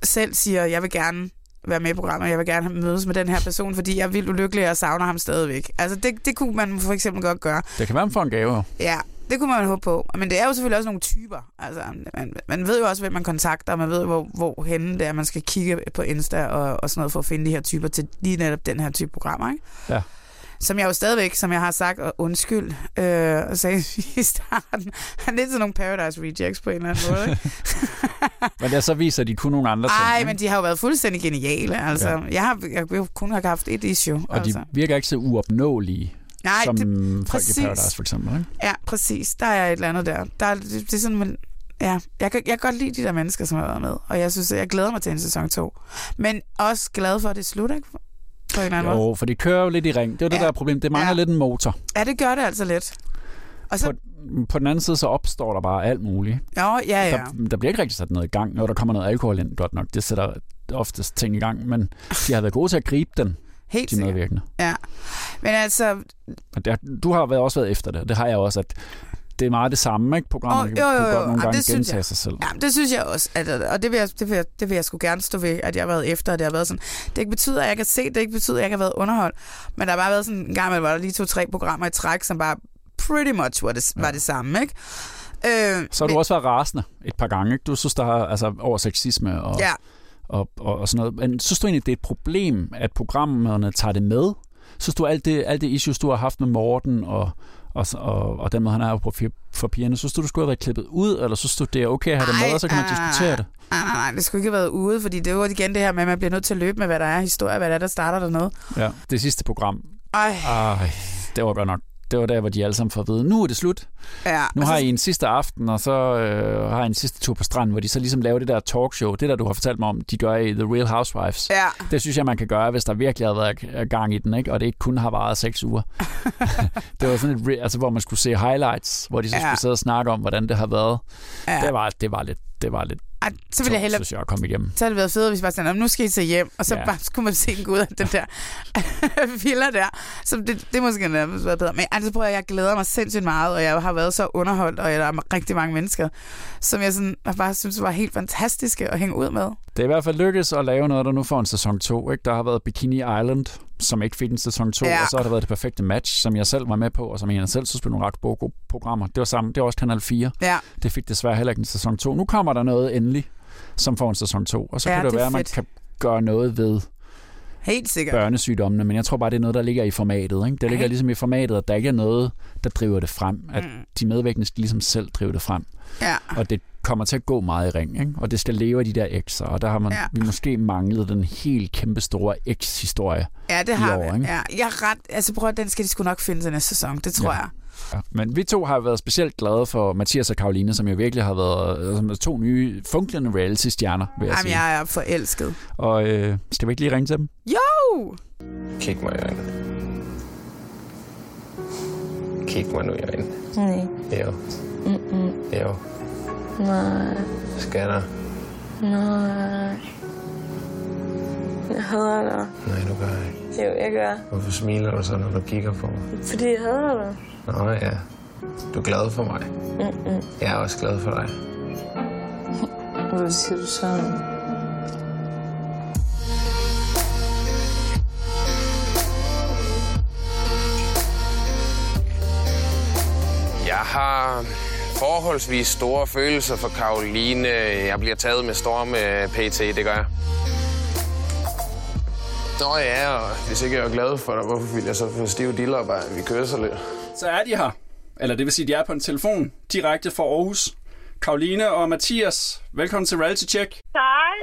selv siger, jeg vil gerne være med i programmet, jeg vil gerne mødes med den her person, fordi jeg er vildt ulykkelig og savner ham stadigvæk. Altså, det, det kunne man for eksempel godt gøre. Det kan være, man får en gave. Ja, det kunne man håbe på. Men det er jo selvfølgelig også nogle typer. Altså, man, man ved jo også, hvem man kontakter, og man ved, hvor, hvor henne det er, man skal kigge på Insta og, og sådan noget, for at finde de her typer til lige netop den her type programmer, ikke? Ja. Som jeg jo stadigvæk, som jeg har sagt, og undskyld, øh, og sagde [laughs] i starten, er lidt sådan nogle Paradise Rejects på en eller anden måde, ikke? [laughs] Men det så viser de kun nogle andre ting. Ej, ikke? men de har jo været fuldstændig geniale, altså. Ja. Jeg har jeg kunne kun have haft et issue, Og altså. de virker ikke så uopnåelige, Nej, som det- folk præcis. i Paradise for eksempel. Ikke? Ja, præcis. Der er et eller andet der. der er, det, det er sådan, man, ja, jeg kan, jeg kan godt lide de der mennesker, som har været med. Og jeg synes, jeg glæder mig til en sæson 2. Men også glad for, at det er slut, ikke? Måde. Jo, for det kører jo lidt i ring. Det er jo det, Ja. der er problemet. Det mangler Ja. lidt en motor. Ja, det gør det altså lidt. Og så, På, på den anden side, så opstår der bare alt muligt. jo, ja, ja. Der, der bliver ikke rigtig sat noget i gang, når der kommer noget alkohol ind, godt nok. Det sætter oftest ting i gang, men de har været gode til at gribe den, [laughs] Helt de sikkert. medvirkende. Ja. Men altså, du har været også været efter det, det har jeg også, at det er meget det samme, ikke? Programmet kan jo, jo, jo. godt nogle gange det synes gentage jeg. sig selv. Ja, det synes jeg også. At, og det vil, jeg, det, vil jeg, det, vil jeg, sgu gerne stå ved, at jeg har været efter, at det har været sådan. Det ikke betyder, at jeg kan se det, ikke betyder, at jeg ikke har været underholdt. Men der har bare været sådan en gang, hvor der lige to-tre programmer i træk, som bare pretty much var det, var det samme, ikke? Øh, Så har du også været rasende et par gange, ikke? Du synes, der har altså, over sexisme og, Ja. og, og, og sådan noget. Men synes du egentlig, det er et problem, at programmerne tager det med? Synes du, alt det, alt det issues, du har haft med Morten og, og, og, og den måde, han er på for, for pigerne, synes du, du skulle have været klippet ud, eller synes du, det er okay at have det med, og så kan man ej, diskutere det? Nej, nej, nej, det skulle ikke have været ude, fordi det var igen det her med, at man bliver nødt til at løbe med, hvad der er historie, hvad der er, der starter dernede. Ja, det sidste program. Ej. Ej, det var godt nok. Det var der, hvor de alle sammen får at vide, nu er det slut. Ja, Nu har så- I en sidste aften, og så øh, har I en sidste tur på stranden, hvor de så ligesom laver det der talkshow. Det der, du har fortalt mig om, de gør i The Real Housewives. Ja. Det synes jeg, man kan gøre, hvis der virkelig har været gang i den, ikke? og det ikke kun har varet seks uger. [laughs] det var sådan et, altså, hvor man skulle se highlights, hvor de så Ja. skulle sidde og snakke om, hvordan det har været. Ja. Det, var, det var lidt, det var lidt Ej, så ville jeg hellere... synes jeg, at komme igennem. Så havde det været fedt, hvis bare sådan, "Nå, nu skal I tage hjem, og så Ja. bare skulle man se en ud af den der [laughs] villa der. Så det, det måske nærmest været bedre. Men altså prøver jeg, jeg glæder mig sindssygt meget, og jeg har været så underholdt, og der er rigtig mange mennesker, som jeg, sådan, jeg bare synes var helt fantastiske at hænge ud med. Det er i hvert fald lykkedes at lave noget, der nu får en sæson 2. Ikke? Der har været Bikini Island, som ikke fik en sæson 2, Ja. og så har der været det perfekte match, som jeg selv var med på, og som jeg selv synes blev nogle ret gode programmer. Det var, sammen, det var også Kanal 4. Ja. Det fik desværre heller ikke en sæson 2. Nu kommer der noget endelig, som får en sæson 2, og så Ja, kan det, det være, at man kan gøre noget ved Helt sikkert. børnesygdommene, men jeg tror bare, det er noget, der ligger i formatet. Ikke? Det ligger Ej. ligesom i formatet, at der ikke er noget, der driver det frem. At Mm. de medvirkende skal ligesom selv drive det frem. Ja. Og det kommer til at gå meget i ring, ikke? og det skal leve af de der X'er, og der har man, Ja. vi måske manglet den helt kæmpe store X-historie Ja, det har år, vi. ikke? Ja, jeg er ret, altså prøv at den skal de sgu nok finde til næste sæson, det tror Ja. jeg. Ja. Men vi to har været specielt glade for Mathias og Karoline, som jo virkelig har været øh, som to nye funklende reality-stjerner, vil jeg Jamen, sige. jeg er forelsket. Og øh, skal vi ikke lige ringe til dem? Jo! Kig mig i øjnene. Kig mig nu i øjnene. Nej. Jo. Mm-mm. Jo. Nej. Scanner. Nej. Jeg hader dig. Nej, du gør ikke. Jo, jeg gør. Hvorfor smiler du så, når du kigger på mig? Fordi jeg hader dig. Nå ja. Du er glad for mig. Mm-mm. Jeg er også glad for dig. Hvad siger du sådan? Jeg har forholdsvis store følelser for Karoline. Jeg bliver taget med storm med PT, det gør jeg. Nå ja, og hvis ikke jeg er glad for dig, hvorfor vil jeg så få stive diller, bare vi kører så lidt? Så er de her. Eller det vil sige, de er på en telefon direkte fra Aarhus. Karoline og Mathias, velkommen til Reality Check. Tak.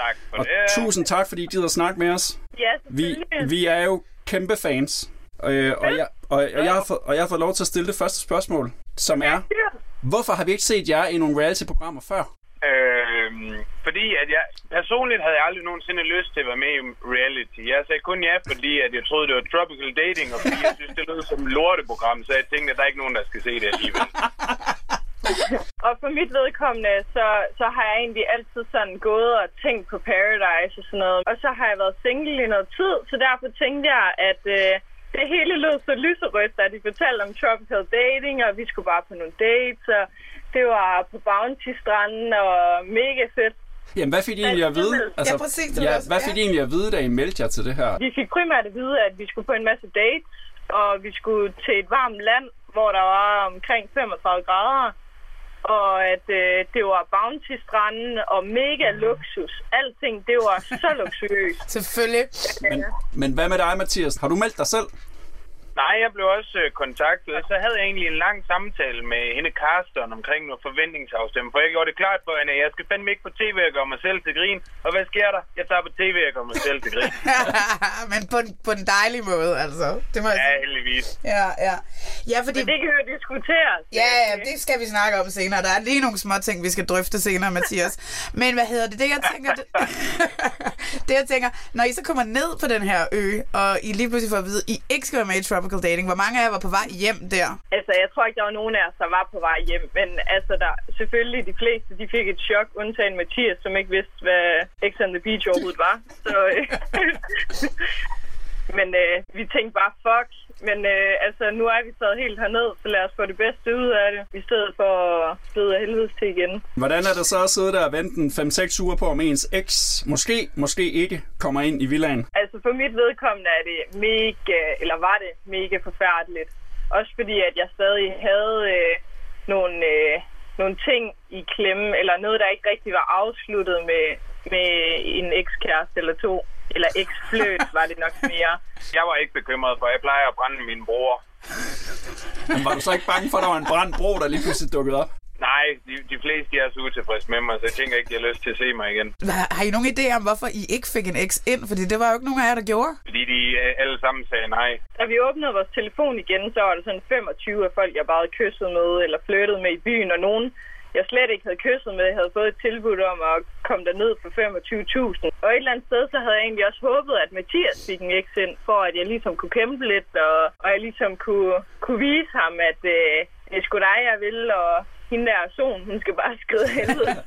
Tak for Og tusind tak, fordi I gider at snakke med os. Ja, Vi, vi er jo kæmpe fans. Øh, og, jeg, og, og, jeg har fået, og jeg har fået lov til at stille det første spørgsmål, som er, hvorfor har vi ikke set jer i nogle reality-programmer før? Øhm, fordi at jeg personligt havde jeg aldrig nogensinde lyst til at være med i reality. Jeg sagde kun ja, fordi at jeg troede, det var tropical dating, og fordi jeg synes, det lød som et lorteprogram, så jeg tænkte, at der er ikke nogen, der skal se det alligevel. [laughs] Og for mit vedkommende, så, så har jeg egentlig altid sådan gået og tænkt på Paradise og sådan noget. Og så har jeg været single i noget tid, så derfor tænkte jeg, at øh, det hele lød så lyserødt, da de fortalte om tropical dating, og vi skulle bare på nogle dates, og det var på Bounty-stranden, og mega fedt. Jamen, hvad fik I egentlig at vide? Altså, Ja, præcis, ja, hvad fik I egentlig at vide, da I meldte jer til det her? Vi fik primært at vide, at vi skulle på en masse dates, og vi skulle til et varmt land, hvor der var omkring 35 grader, og at øh, det var Bounty-stranden og mega luksus. Alting, det var så luksuriøst. [laughs] Selvfølgelig. Men, men hvad med dig, Mathias? Har du meldt dig selv? Nej, jeg blev også øh, kontaktet, og så havde jeg egentlig en lang samtale med hende Karsten omkring noget forventningsafstemning, for jeg gjorde det klart for hende, at jeg skal fandme ikke på tv og gøre mig selv til grin. Og hvad sker der? Jeg tager på tv og gør mig selv til grin. [laughs] Men på, en- på en dejlig måde, altså. Det må Ja, heldigvis. Ja, ja. Ja, fordi... Men det kan jo diskuteres. Ja, ja, det skal vi snakke om senere. Der er lige nogle små ting, vi skal drøfte senere, Mathias. Men hvad hedder det? Det, jeg tænker, det, [laughs] det, jeg tænker, når I så kommer ned på den her ø, og I lige pludselig får at vide, at I ikke skal være med i Tropical Dating, hvor mange af jer var på vej hjem der? Altså, jeg tror ikke, der var nogen af os, der var på vej hjem. Men altså, der, selvfølgelig de fleste, de fik et chok, undtagen Mathias, som ikke vidste, hvad X on the Beach overhovedet var. Så, øh, [laughs] men øh, vi tænkte bare, fuck. Men øh, altså, nu er vi taget helt herned, så lad os få det bedste ud af det, i stedet for at bløde af helvedes til igen. Hvordan er det så at sidde der og vente en 5-6 uger på, om ens eks måske, måske ikke kommer ind i villaen? Altså for mit vedkommende er det mega, eller var det mega forfærdeligt. Også fordi, at jeg stadig havde øh, nogle, øh, nogle ting i klemme, eller noget, der ikke rigtig var afsluttet med, med en ekskæreste eller to. Eller eksfløt var det nok mere. Jeg var ikke bekymret, for jeg plejer at brænde min bror. Men var du så ikke bange for, at der var en brændt bro, der lige pludselig dukkede op? Nej, de, de fleste de er så utilfredse med mig, så jeg tænker ikke, de har lyst til at se mig igen. Har, har I nogen idé om, hvorfor I ikke fik en eks ind? Fordi det var jo ikke nogen af jer, der gjorde. Fordi de øh, alle sammen sagde nej. Da vi åbnede vores telefon igen, så var der sådan 25 af folk, jeg bare havde kysset med eller flyttet med i byen, og nogen, jeg slet ikke havde kysset med, havde fået et tilbud om at komme derned for 25.000. Og et eller andet sted, så havde jeg egentlig også håbet, at Mathias fik en eks ind, for at jeg ligesom kunne kæmpe lidt, og, og jeg ligesom kunne, kunne vise ham, at øh, det er sgu dig, jeg vil, og hende der son, hun skal bare skride helvede. [laughs]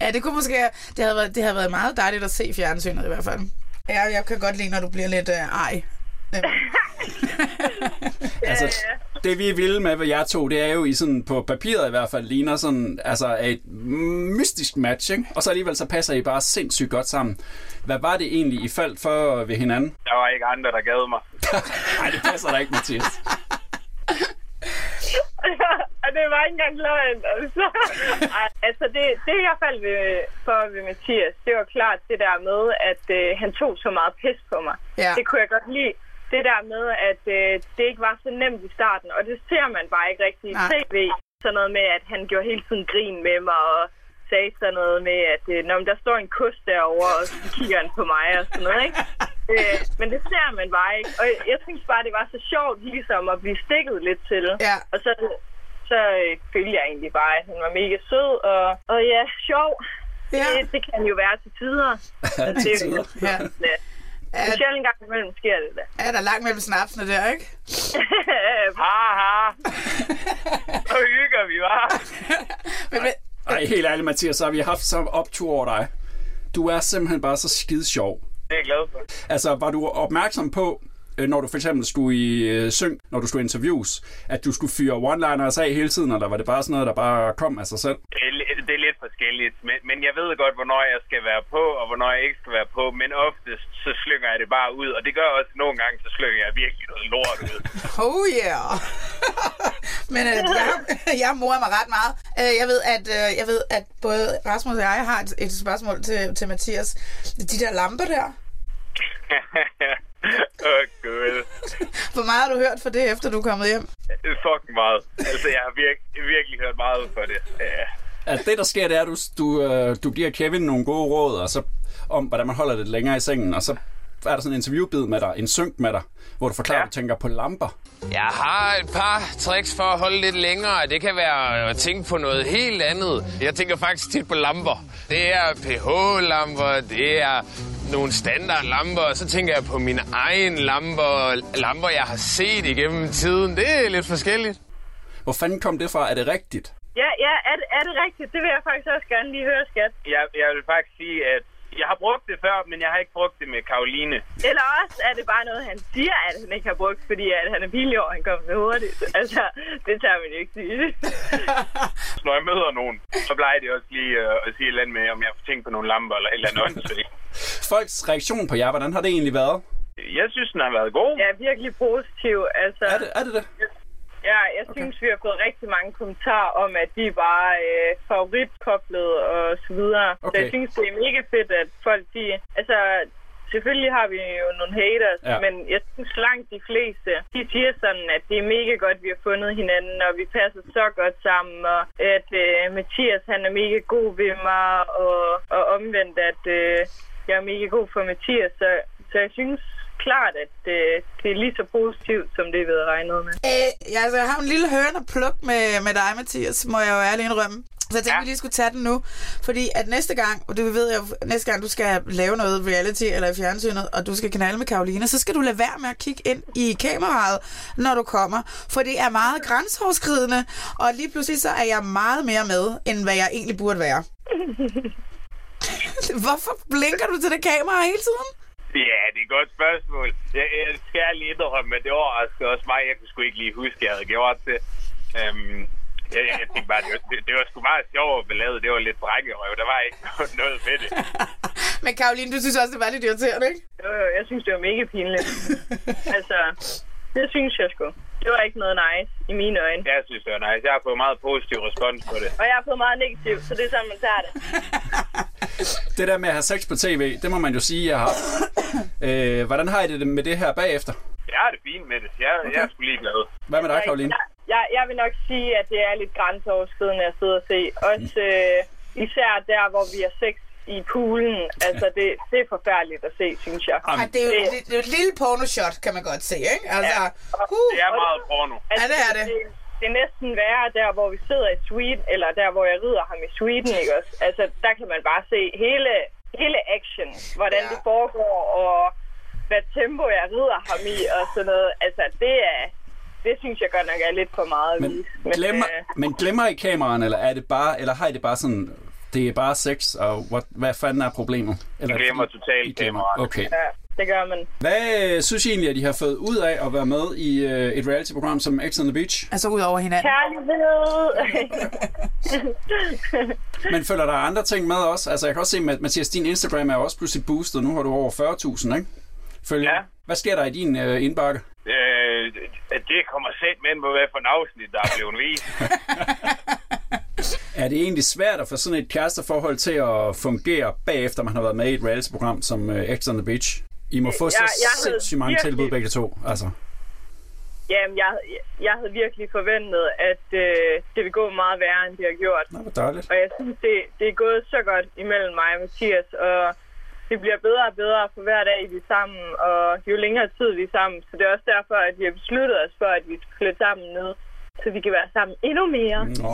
Ja, det kunne måske... Det havde, været, det havde været meget dejligt at se fjernsynet i hvert fald. Ja, jeg kan godt lide, når du bliver lidt øh, ej. [laughs] Altså, det vi ville med ved jer to, det er jo i sådan, på papiret i hvert fald, ligner sådan, altså et mystisk match, ikke? Og så alligevel så passer I bare sindssygt godt sammen. Hvad var det egentlig, I faldt for ved hinanden? Der var ikke andre, der gad mig. [laughs] Nej, det passer da ikke, Mathias. og [laughs] det var ikke engang løgn. Altså, [laughs] Ej, altså det, det er i hvert fald ved, for ved Mathias, det var klart det der med, at øh, han tog så meget pis på mig. Ja. Det kunne jeg godt lide. Det der med, at øh, det ikke var så nemt i starten, og det ser man bare ikke rigtig i tv. Sådan noget med, at han gjorde hele tiden grin med mig, og sagde sådan noget med, at øh, Nå, men der står en kus derovre, og så kigger han på mig og sådan noget, ikke? [laughs] Øh, men det ser man bare ikke. Og jeg, jeg synes bare, det var så sjovt ligesom at blive stikket lidt til. Ja. Og så, så øh, følte jeg egentlig bare, at han var mega sød, og, og ja, sjov. Ja. Det, det kan jo være til tider. [laughs] Ja, til det, tider. Ja. ja. En sjældent gang imellem sker det da. Er der langt mellem snapsene der, ikke? [laughs] ha, ha. [laughs] Så hygger vi, var. Men, men, Ej, helt ærligt, Mathias, så har vi haft så optur over dig. Du er simpelthen bare så skide sjov. Det er jeg glad for. Altså, var du opmærksom på, når du for eksempel skulle i øh, syng, når du skulle interviews, at du skulle fyre one-liners af hele tiden, eller var det bare sådan noget, der bare kom af sig selv? Er Det er lidt forskelligt, men, men jeg ved godt, hvornår jeg skal være på, og hvornår jeg ikke skal være på. Men oftest, så slynger jeg det bare ud, og det gør også nogle gange, så slynger jeg virkelig noget lort ud. [laughs] Oh yeah! [laughs] Men øh, jeg, [laughs] jeg morer mig ret meget. Øh, jeg, ved, at, øh, jeg ved, at både Rasmus og jeg har et, et spørgsmål til, til Mathias. De der lamper der, [laughs] Åh, oh, gud. hvor meget har du hørt for det, efter du er kommet hjem? Fucking meget. Altså, jeg har virk- virkelig hørt meget for det. Ja. At det, der sker, det er, at du, du, øh, du giver Kevin nogle gode råd, og så om, hvordan man holder det længere i sengen, og så er der sådan en interviewbid med dig, en synk med dig, hvor du forklarer, ja. at du tænker på lamper. Jeg har et par tricks for at holde lidt længere. Det kan være at tænke på noget helt andet. Jeg tænker faktisk tit på lamper. Det er pH-lamper, det er nogle standardlamper, og så tænker jeg på mine egne lamper, lamper jeg har set igennem tiden. Det er lidt forskelligt. Hvor fanden kom det fra? Er det rigtigt? Ja, ja, er det, er det rigtigt? Det vil jeg faktisk også gerne lige høre, skat. Jeg, jeg vil faktisk sige, at jeg har brugt det før, men jeg har ikke brugt det med Karoline. Eller også er det bare noget, han siger, at han ikke har brugt, fordi at han er billig og han kommer så hurtigt. [laughs] Altså, det tager man jo ikke sige. [laughs] Når jeg møder nogen, så plejer det også lige øh, at sige et eller andet med, om jeg får tænkt på nogle lamper eller et eller andet åndssvagt. [laughs] Folks reaktion på jer, hvordan har det egentlig været? Jeg synes, den har været god. Ja, virkelig positiv. Altså, Er det, er det det? Ja, jeg synes, vi har fået rigtig mange kommentarer om, at de var øh, favoritkoblet og så videre. Så Okay. jeg synes, det er mega fedt, at folk de... Altså, selvfølgelig har vi jo nogle haters, ja. men jeg synes langt de fleste, de siger sådan, at det er mega godt, vi har fundet hinanden, og vi passer så godt sammen, og at øh, Mathias, han er mega god ved mig, og, og omvendt, at øh, jeg er mega god for Mathias. Så, så jeg synes klart, at øh, det er lige så positivt, som det er ved at regne med. Øh, ja, altså, jeg har en lille høne at plukke med, med dig, Mathias, må jeg jo ærligt indrømme. Så jeg tænkte, ja. vi lige skulle tage den nu. Fordi at næste gang, og det ved jeg, næste gang du skal lave noget reality eller i fjernsynet, og du skal knalde med Karoline, så skal du lade være med at kigge ind i kameraet, når du kommer. For det er meget grænseoverskridende, og lige pludselig så er jeg meget mere med, end hvad jeg egentlig burde være. [laughs] Hvorfor blinker du til det kamera hele tiden? Ja, det er et godt spørgsmål. Jeg, jeg skal lige indrømme, at det overrasker også mig. Jeg kunne sgu ikke lige huske, at jeg havde gjort det. Øhm, jeg, jeg, jeg tænkte bare, det var, det, det var sgu meget sjovt at belade. Det var lidt brækkerøv. Der var ikke noget ved det. [laughs] Men Karoline, du synes også, det var lidt irriterende, ikke? Jo, jo, jeg synes, det var mega pinligt. [laughs] altså, det synes jeg sgu. Det var ikke noget nice i mine øjne. Jeg synes, det var nice. Jeg har fået meget positiv respons på det. Og jeg har fået meget negativt, så det er sådan, man tager det. [laughs] Det der med at have sex på tv, det må man jo sige, jeg har. Øh, hvordan har I det med det her bagefter? Jeg har det fint med det. Jeg, okay. jeg er sgu lige glad. Hvad med dig, Karoline? Jeg, jeg, jeg vil nok sige, at det er lidt grænseoverskridende at sidde og se. Også øh, især der, hvor vi har sex i poolen. Altså, det, det er forfærdeligt at se, synes jeg. Ej, det, er jo, det, det er jo et lille pornoshot, kan man godt se, ikke? Altså, Ja. huh, Det er meget porno. Ja, det er det. det. Det er næsten værre der, hvor vi sidder i Sweden, eller der, hvor jeg rider ham i Sweden, ikke også? Altså, der kan man bare se hele, hele action, hvordan ja. det foregår, og hvad tempo jeg rider ham i, og sådan noget. Altså, det er... Det synes jeg godt nok er lidt for meget at vise. Men, Glemmer, øh, men glemmer I kameraerne, eller er det bare, eller har I det bare sådan, det er bare sex, og what, hvad fanden er problemet? Eller, Jeg glemmer I totalt glemmer. kameraet. Okay. ja, det gør man. Hvad øh, synes I egentlig, at I har fået ud af at være med i øh, et reality-program som X on the Beach? Altså ud over hinanden. Kærlighed! [laughs] Men følger der andre ting med også? Altså, jeg kan også se, at Mathias, din Instagram er også pludselig boostet. Nu har du over 40.000, ikke? Følger. Ja. Hvad sker der i din øh, indbakke? Øh, det kommer sæt med, hvad for en afsnit, der er blevet vist. [laughs] [laughs] Er det egentlig svært at få sådan et kæresteforhold til at fungere bagefter, man har været med i et reality-program som øh, X on the Beach? I må få så jeg havde sindssygt mange virkelig- tilbud begge to. Altså. Jamen, jeg, jeg havde virkelig forventet, at øh, det ville gå meget værre, end det har gjort. Nå, hvor dejligt. Og jeg synes, det, det er gået så godt imellem mig og Mathias, og det bliver bedre og bedre for hver dag, vi er sammen, og jo længere tid vi er sammen. Så det er også derfor, at vi har besluttet os for, at vi skal flytte sammen ned, så vi kan være sammen endnu mere. Nå,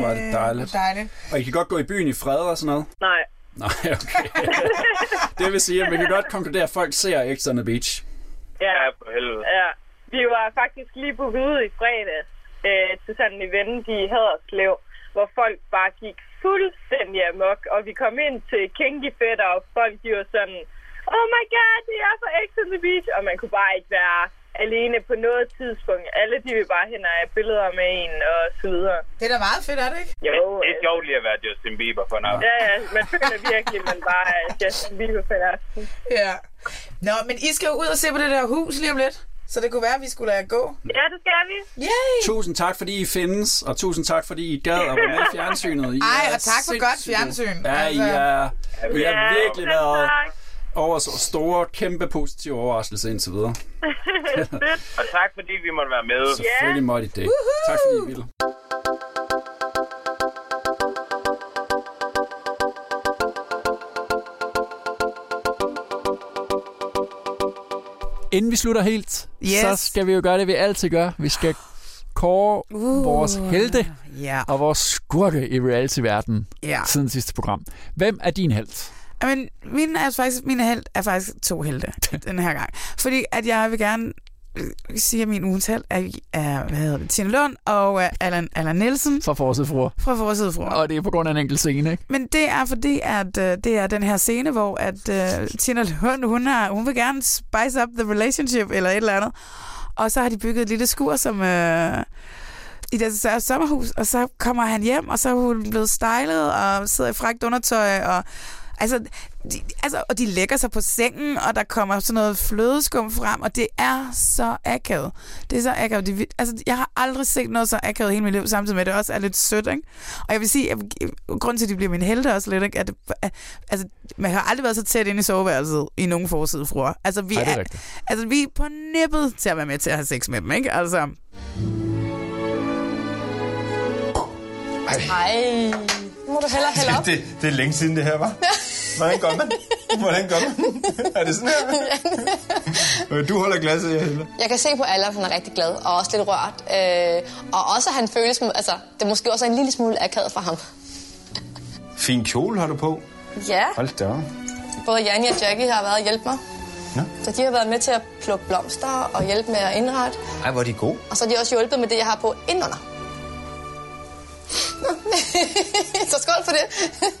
hvor er det dejligt. dejligt. Og I kan godt gå i byen i fred og sådan noget? Nej. Nej, okay. [laughs] det vil sige, at vi kan godt konkludere, at folk ser X on the Beach. Ja, Ja, for helvede. ja. Vi var faktisk lige booket ud i fredags øh, til sådan en event i Haderslev, hvor folk bare gik fuldstændig amok, og vi kom ind til Kinky Fætter, og folk de var sådan, oh my god, det er for X on the Beach. Og man kunne bare ikke være alene på noget tidspunkt. Alle de vil bare hen og have billeder med en og så videre. Det er da meget fedt, er det ikke? Jo, Det er sjovt lige at være Justin Bieber for aften. Ja, ja, man føler virkelig, at man bare er Justin Bieber for en aften. Ja. Nå, men I skal jo ud og se på det der hus lige om lidt. Så det kunne være, at vi skulle lade jer gå. Ja, det skal vi. Yay! Tusind tak, fordi I findes, og tusind tak, fordi I gad at være med i fjernsynet. I Ej, og tak for godt fjernsyn. Ja, I Altså. er, I har Ja, virkelig været tak. Over så store, kæmpe positive overraskelser indtil videre. [laughs] Og tak fordi vi måtte være med. Selvfølgelig måtte I det. Tak fordi I ville. Inden vi slutter helt, Yes. så skal vi jo gøre det, vi altid gør. Vi skal kåre uh, vores helte ja. og vores skurke i reality-verdenen Ja. siden sidste program. Hvem er din helt? Men min er faktisk, min held er faktisk to helte [laughs] den her gang. Fordi at jeg vil gerne øh, sige, at min ugens held er, er hvad hedder det, Tina Lund og uh, Allan, Allan Nielsen Fra Forside Fruer. fra Forside Fruer. Og det er på grund af en enkelt scene, ikke? Men det er fordi, at øh, det er den her scene, hvor at øh, Tina Lund, hun, har, hun vil gerne spice up the relationship eller et eller andet. Og så har de bygget et lille skur, som... Øh, i deres sommerhus, og så kommer han hjem, og så er hun blevet stylet, og sidder i fragt undertøj, og Altså, de, altså, og de lægger sig på sengen, og der kommer sådan noget flødeskum frem, og det er så akavet. Det er så akavet. Det, altså, jeg har aldrig set noget så akavet i hele mit liv, samtidig med, at det også er lidt sødt, ikke? Og jeg vil sige, at grunden til, at de bliver mine helte også lidt, ikke? At, at, altså, man har aldrig været så tæt inde i soveværelset i nogen forside fruer. Altså, vi Ej, er er, altså, vi er på nippet til at være med til at have sex med dem, ikke? Altså, Ej, nu må du hellere hælde op. Det, det er længe siden det her, var. [laughs] Hvordan gør man? Hvordan gør man? er det sådan her? [laughs] Du holder glasset, jeg hælder. Jeg kan se på alle, at han er rigtig glad og også lidt rørt. Øh, og også, at han føles altså, det er måske også en lille smule akavet for ham. Fin kjole har du på. Ja, Hold da både Janni og Jackie har været og hjælpe mig. Nå. Så de har været med til at plukke blomster og hjælpe med at indrette. Ej, hvor er de gode. Og så har de også hjulpet med det, jeg har på indenunder. [laughs] så skål for det.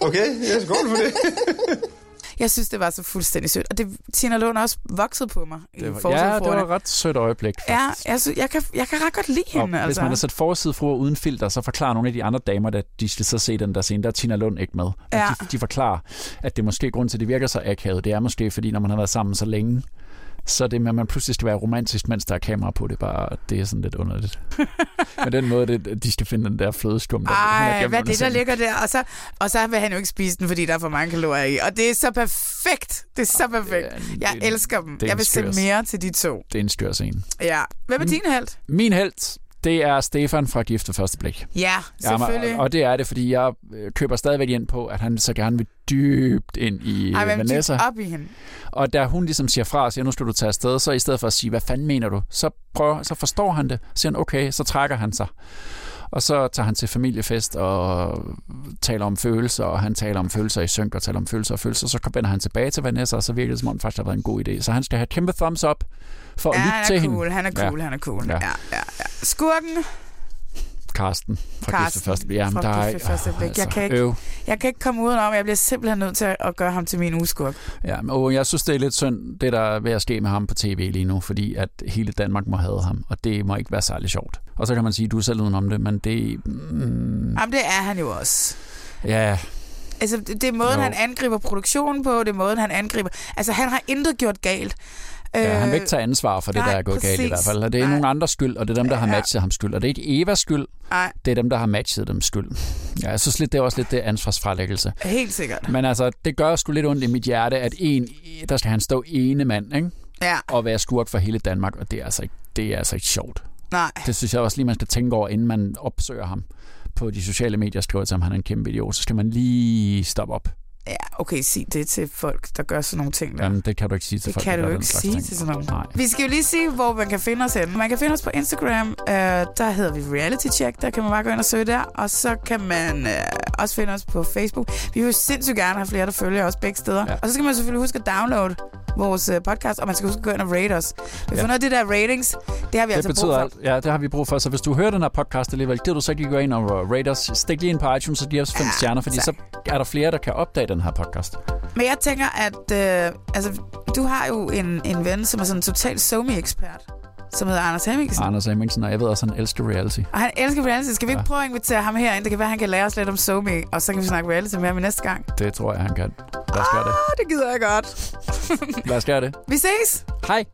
Okay, jeg skål for det. [laughs] jeg synes, det var så fuldstændig sødt. Og det, Tina Lund også vokset på mig i Det var, Forside ja, det var et ret sødt øjeblik. Ja, jeg, synes, jeg, kan, jeg kan ret godt lide Og hende. hvis altså. man har sat forsidefruer uden filter, så forklarer nogle af de andre damer, at de skal så se den der scene, der er Tina Lund ikke med. Ja. Ja. De, de forklarer, at det er måske grund til, at det virker så akavet. Det er måske, fordi når man har været sammen så længe, så det med, at man pludselig skal være romantisk, mens der er kamera på, det er bare, det er sådan lidt underligt. [laughs] Med den måde, det, de skal finde den der flødeskum. Der, Ej, gemt hvad er det, der ligger der? Og så, og så vil han jo ikke spise den, fordi der er for mange kalorier i. Og det er så perfekt. Det er så perfekt. Jeg elsker dem. det Jeg en vil se mere til de to. Det er en styr scene. Ja. Hvem er din held? Min held, det er Stefan fra Gift ved første blik. Ja, selvfølgelig. Ja, og det er det, fordi jeg øh, køber stadigvæk ind på, at han så gerne vil dybt ind i Ej, hvem Vanessa. op i hende? Og da hun ligesom siger fra og siger, nu skal du tage afsted, så i stedet for at sige, hvad fanden mener du, så, prøver, så forstår han det. Siger han, okay, så trækker han sig. Og så tager han til familiefest og taler om følelser, og han taler om følelser i synk og taler om følelser og følelser. Så vender han tilbage til Vanessa, og så virker det som om, det faktisk har været en god idé. Så han skal have et kæmpe thumbs up for at Ja, lytte han er til cool, hende. han er cool, han er cool. Ja. Ja, ja, ja. Skurken? Karsten fra Gift Karsten første blik. Jamen, fra der er, Gift første blik. altså, Jeg kan, ikke, øv. jeg kan ikke komme udenom, jeg bliver simpelthen nødt til at gøre ham til min uskurk. Ja, og jeg synes, det er lidt synd, det der er ved at ske med ham på tv lige nu, fordi at hele Danmark må have ham, og det må ikke være særlig sjovt. Og så kan man sige, du er selv udenom det, men det... Mm, Jamen, det er han jo også. ja, Altså, det, det er måden, Jo. han angriber produktionen på, det er måden, han angriber... Altså, han har intet gjort galt. Ja, han vil Øh, ikke tage ansvar for det, nej, der er gået galt i præcis. hvert fald. Og det er nogen andres skyld, og det er dem, der har matchet ham skyld. Og det er ikke Evas skyld, Nej, det er dem, der har matchet dem skyld. Ja, jeg synes lidt, det er også lidt det ansvarsfralæggelse. helt sikkert. Men altså, det gør sgu lidt ondt i mit hjerte, at en, der skal han stå ene mand, ikke? Ja, Og være skurk for hele Danmark, og det er altså ikke, det er altså ikke sjovt. nej. Det synes jeg også lige, man skal tænke over, inden man opsøger ham på de sociale medier, skriver til ham, han er en kæmpe idiot, så skal man lige stoppe op. Ja, okay, sig det til folk, der gør sådan nogle ting der. Jamen, det kan du ikke sige til Det folk. kan der du ikke sige ting. til sådan noget. Nej. Vi skal jo lige sige, hvor man kan finde os hen. Man kan finde os på Instagram. Øh, der hedder vi Reality Check. Der kan man bare gå ind og søge der. Og så kan man øh, også finde os på Facebook. Vi vil sindssygt gerne have flere, der følger os begge steder. Ja. Og så skal man selvfølgelig huske at downloade vores øh, podcast, og man skal huske at gå ind og rate os. Vi Ja. får noget af det der ratings, det har vi Det altså brug betyder for. alt. Ja, det har vi brug for. Så hvis du hører den her podcast alligevel, gider du så ikke gå ind og rate os. Stik lige ind på iTunes og giv os fem Ja, stjerner, fordi tak. så er der flere, der kan opdage den her podcast. Men jeg tænker, at øh, altså, du har jo en, en ven, som er sådan en total somi-ekspert, som hedder Anders Hemmingsen. Anders Hemmingsen, og jeg ved også, at han elsker reality. Og han elsker reality. Skal vi ikke Ja. prøve at invitere ham herind? Det kan være, at han kan lære os lidt om somi, og så kan vi snakke reality med ham i næste gang. Det tror jeg, han kan. Lad os gøre det. Det gider jeg godt. Lad os gøre det. Vi ses! Hej.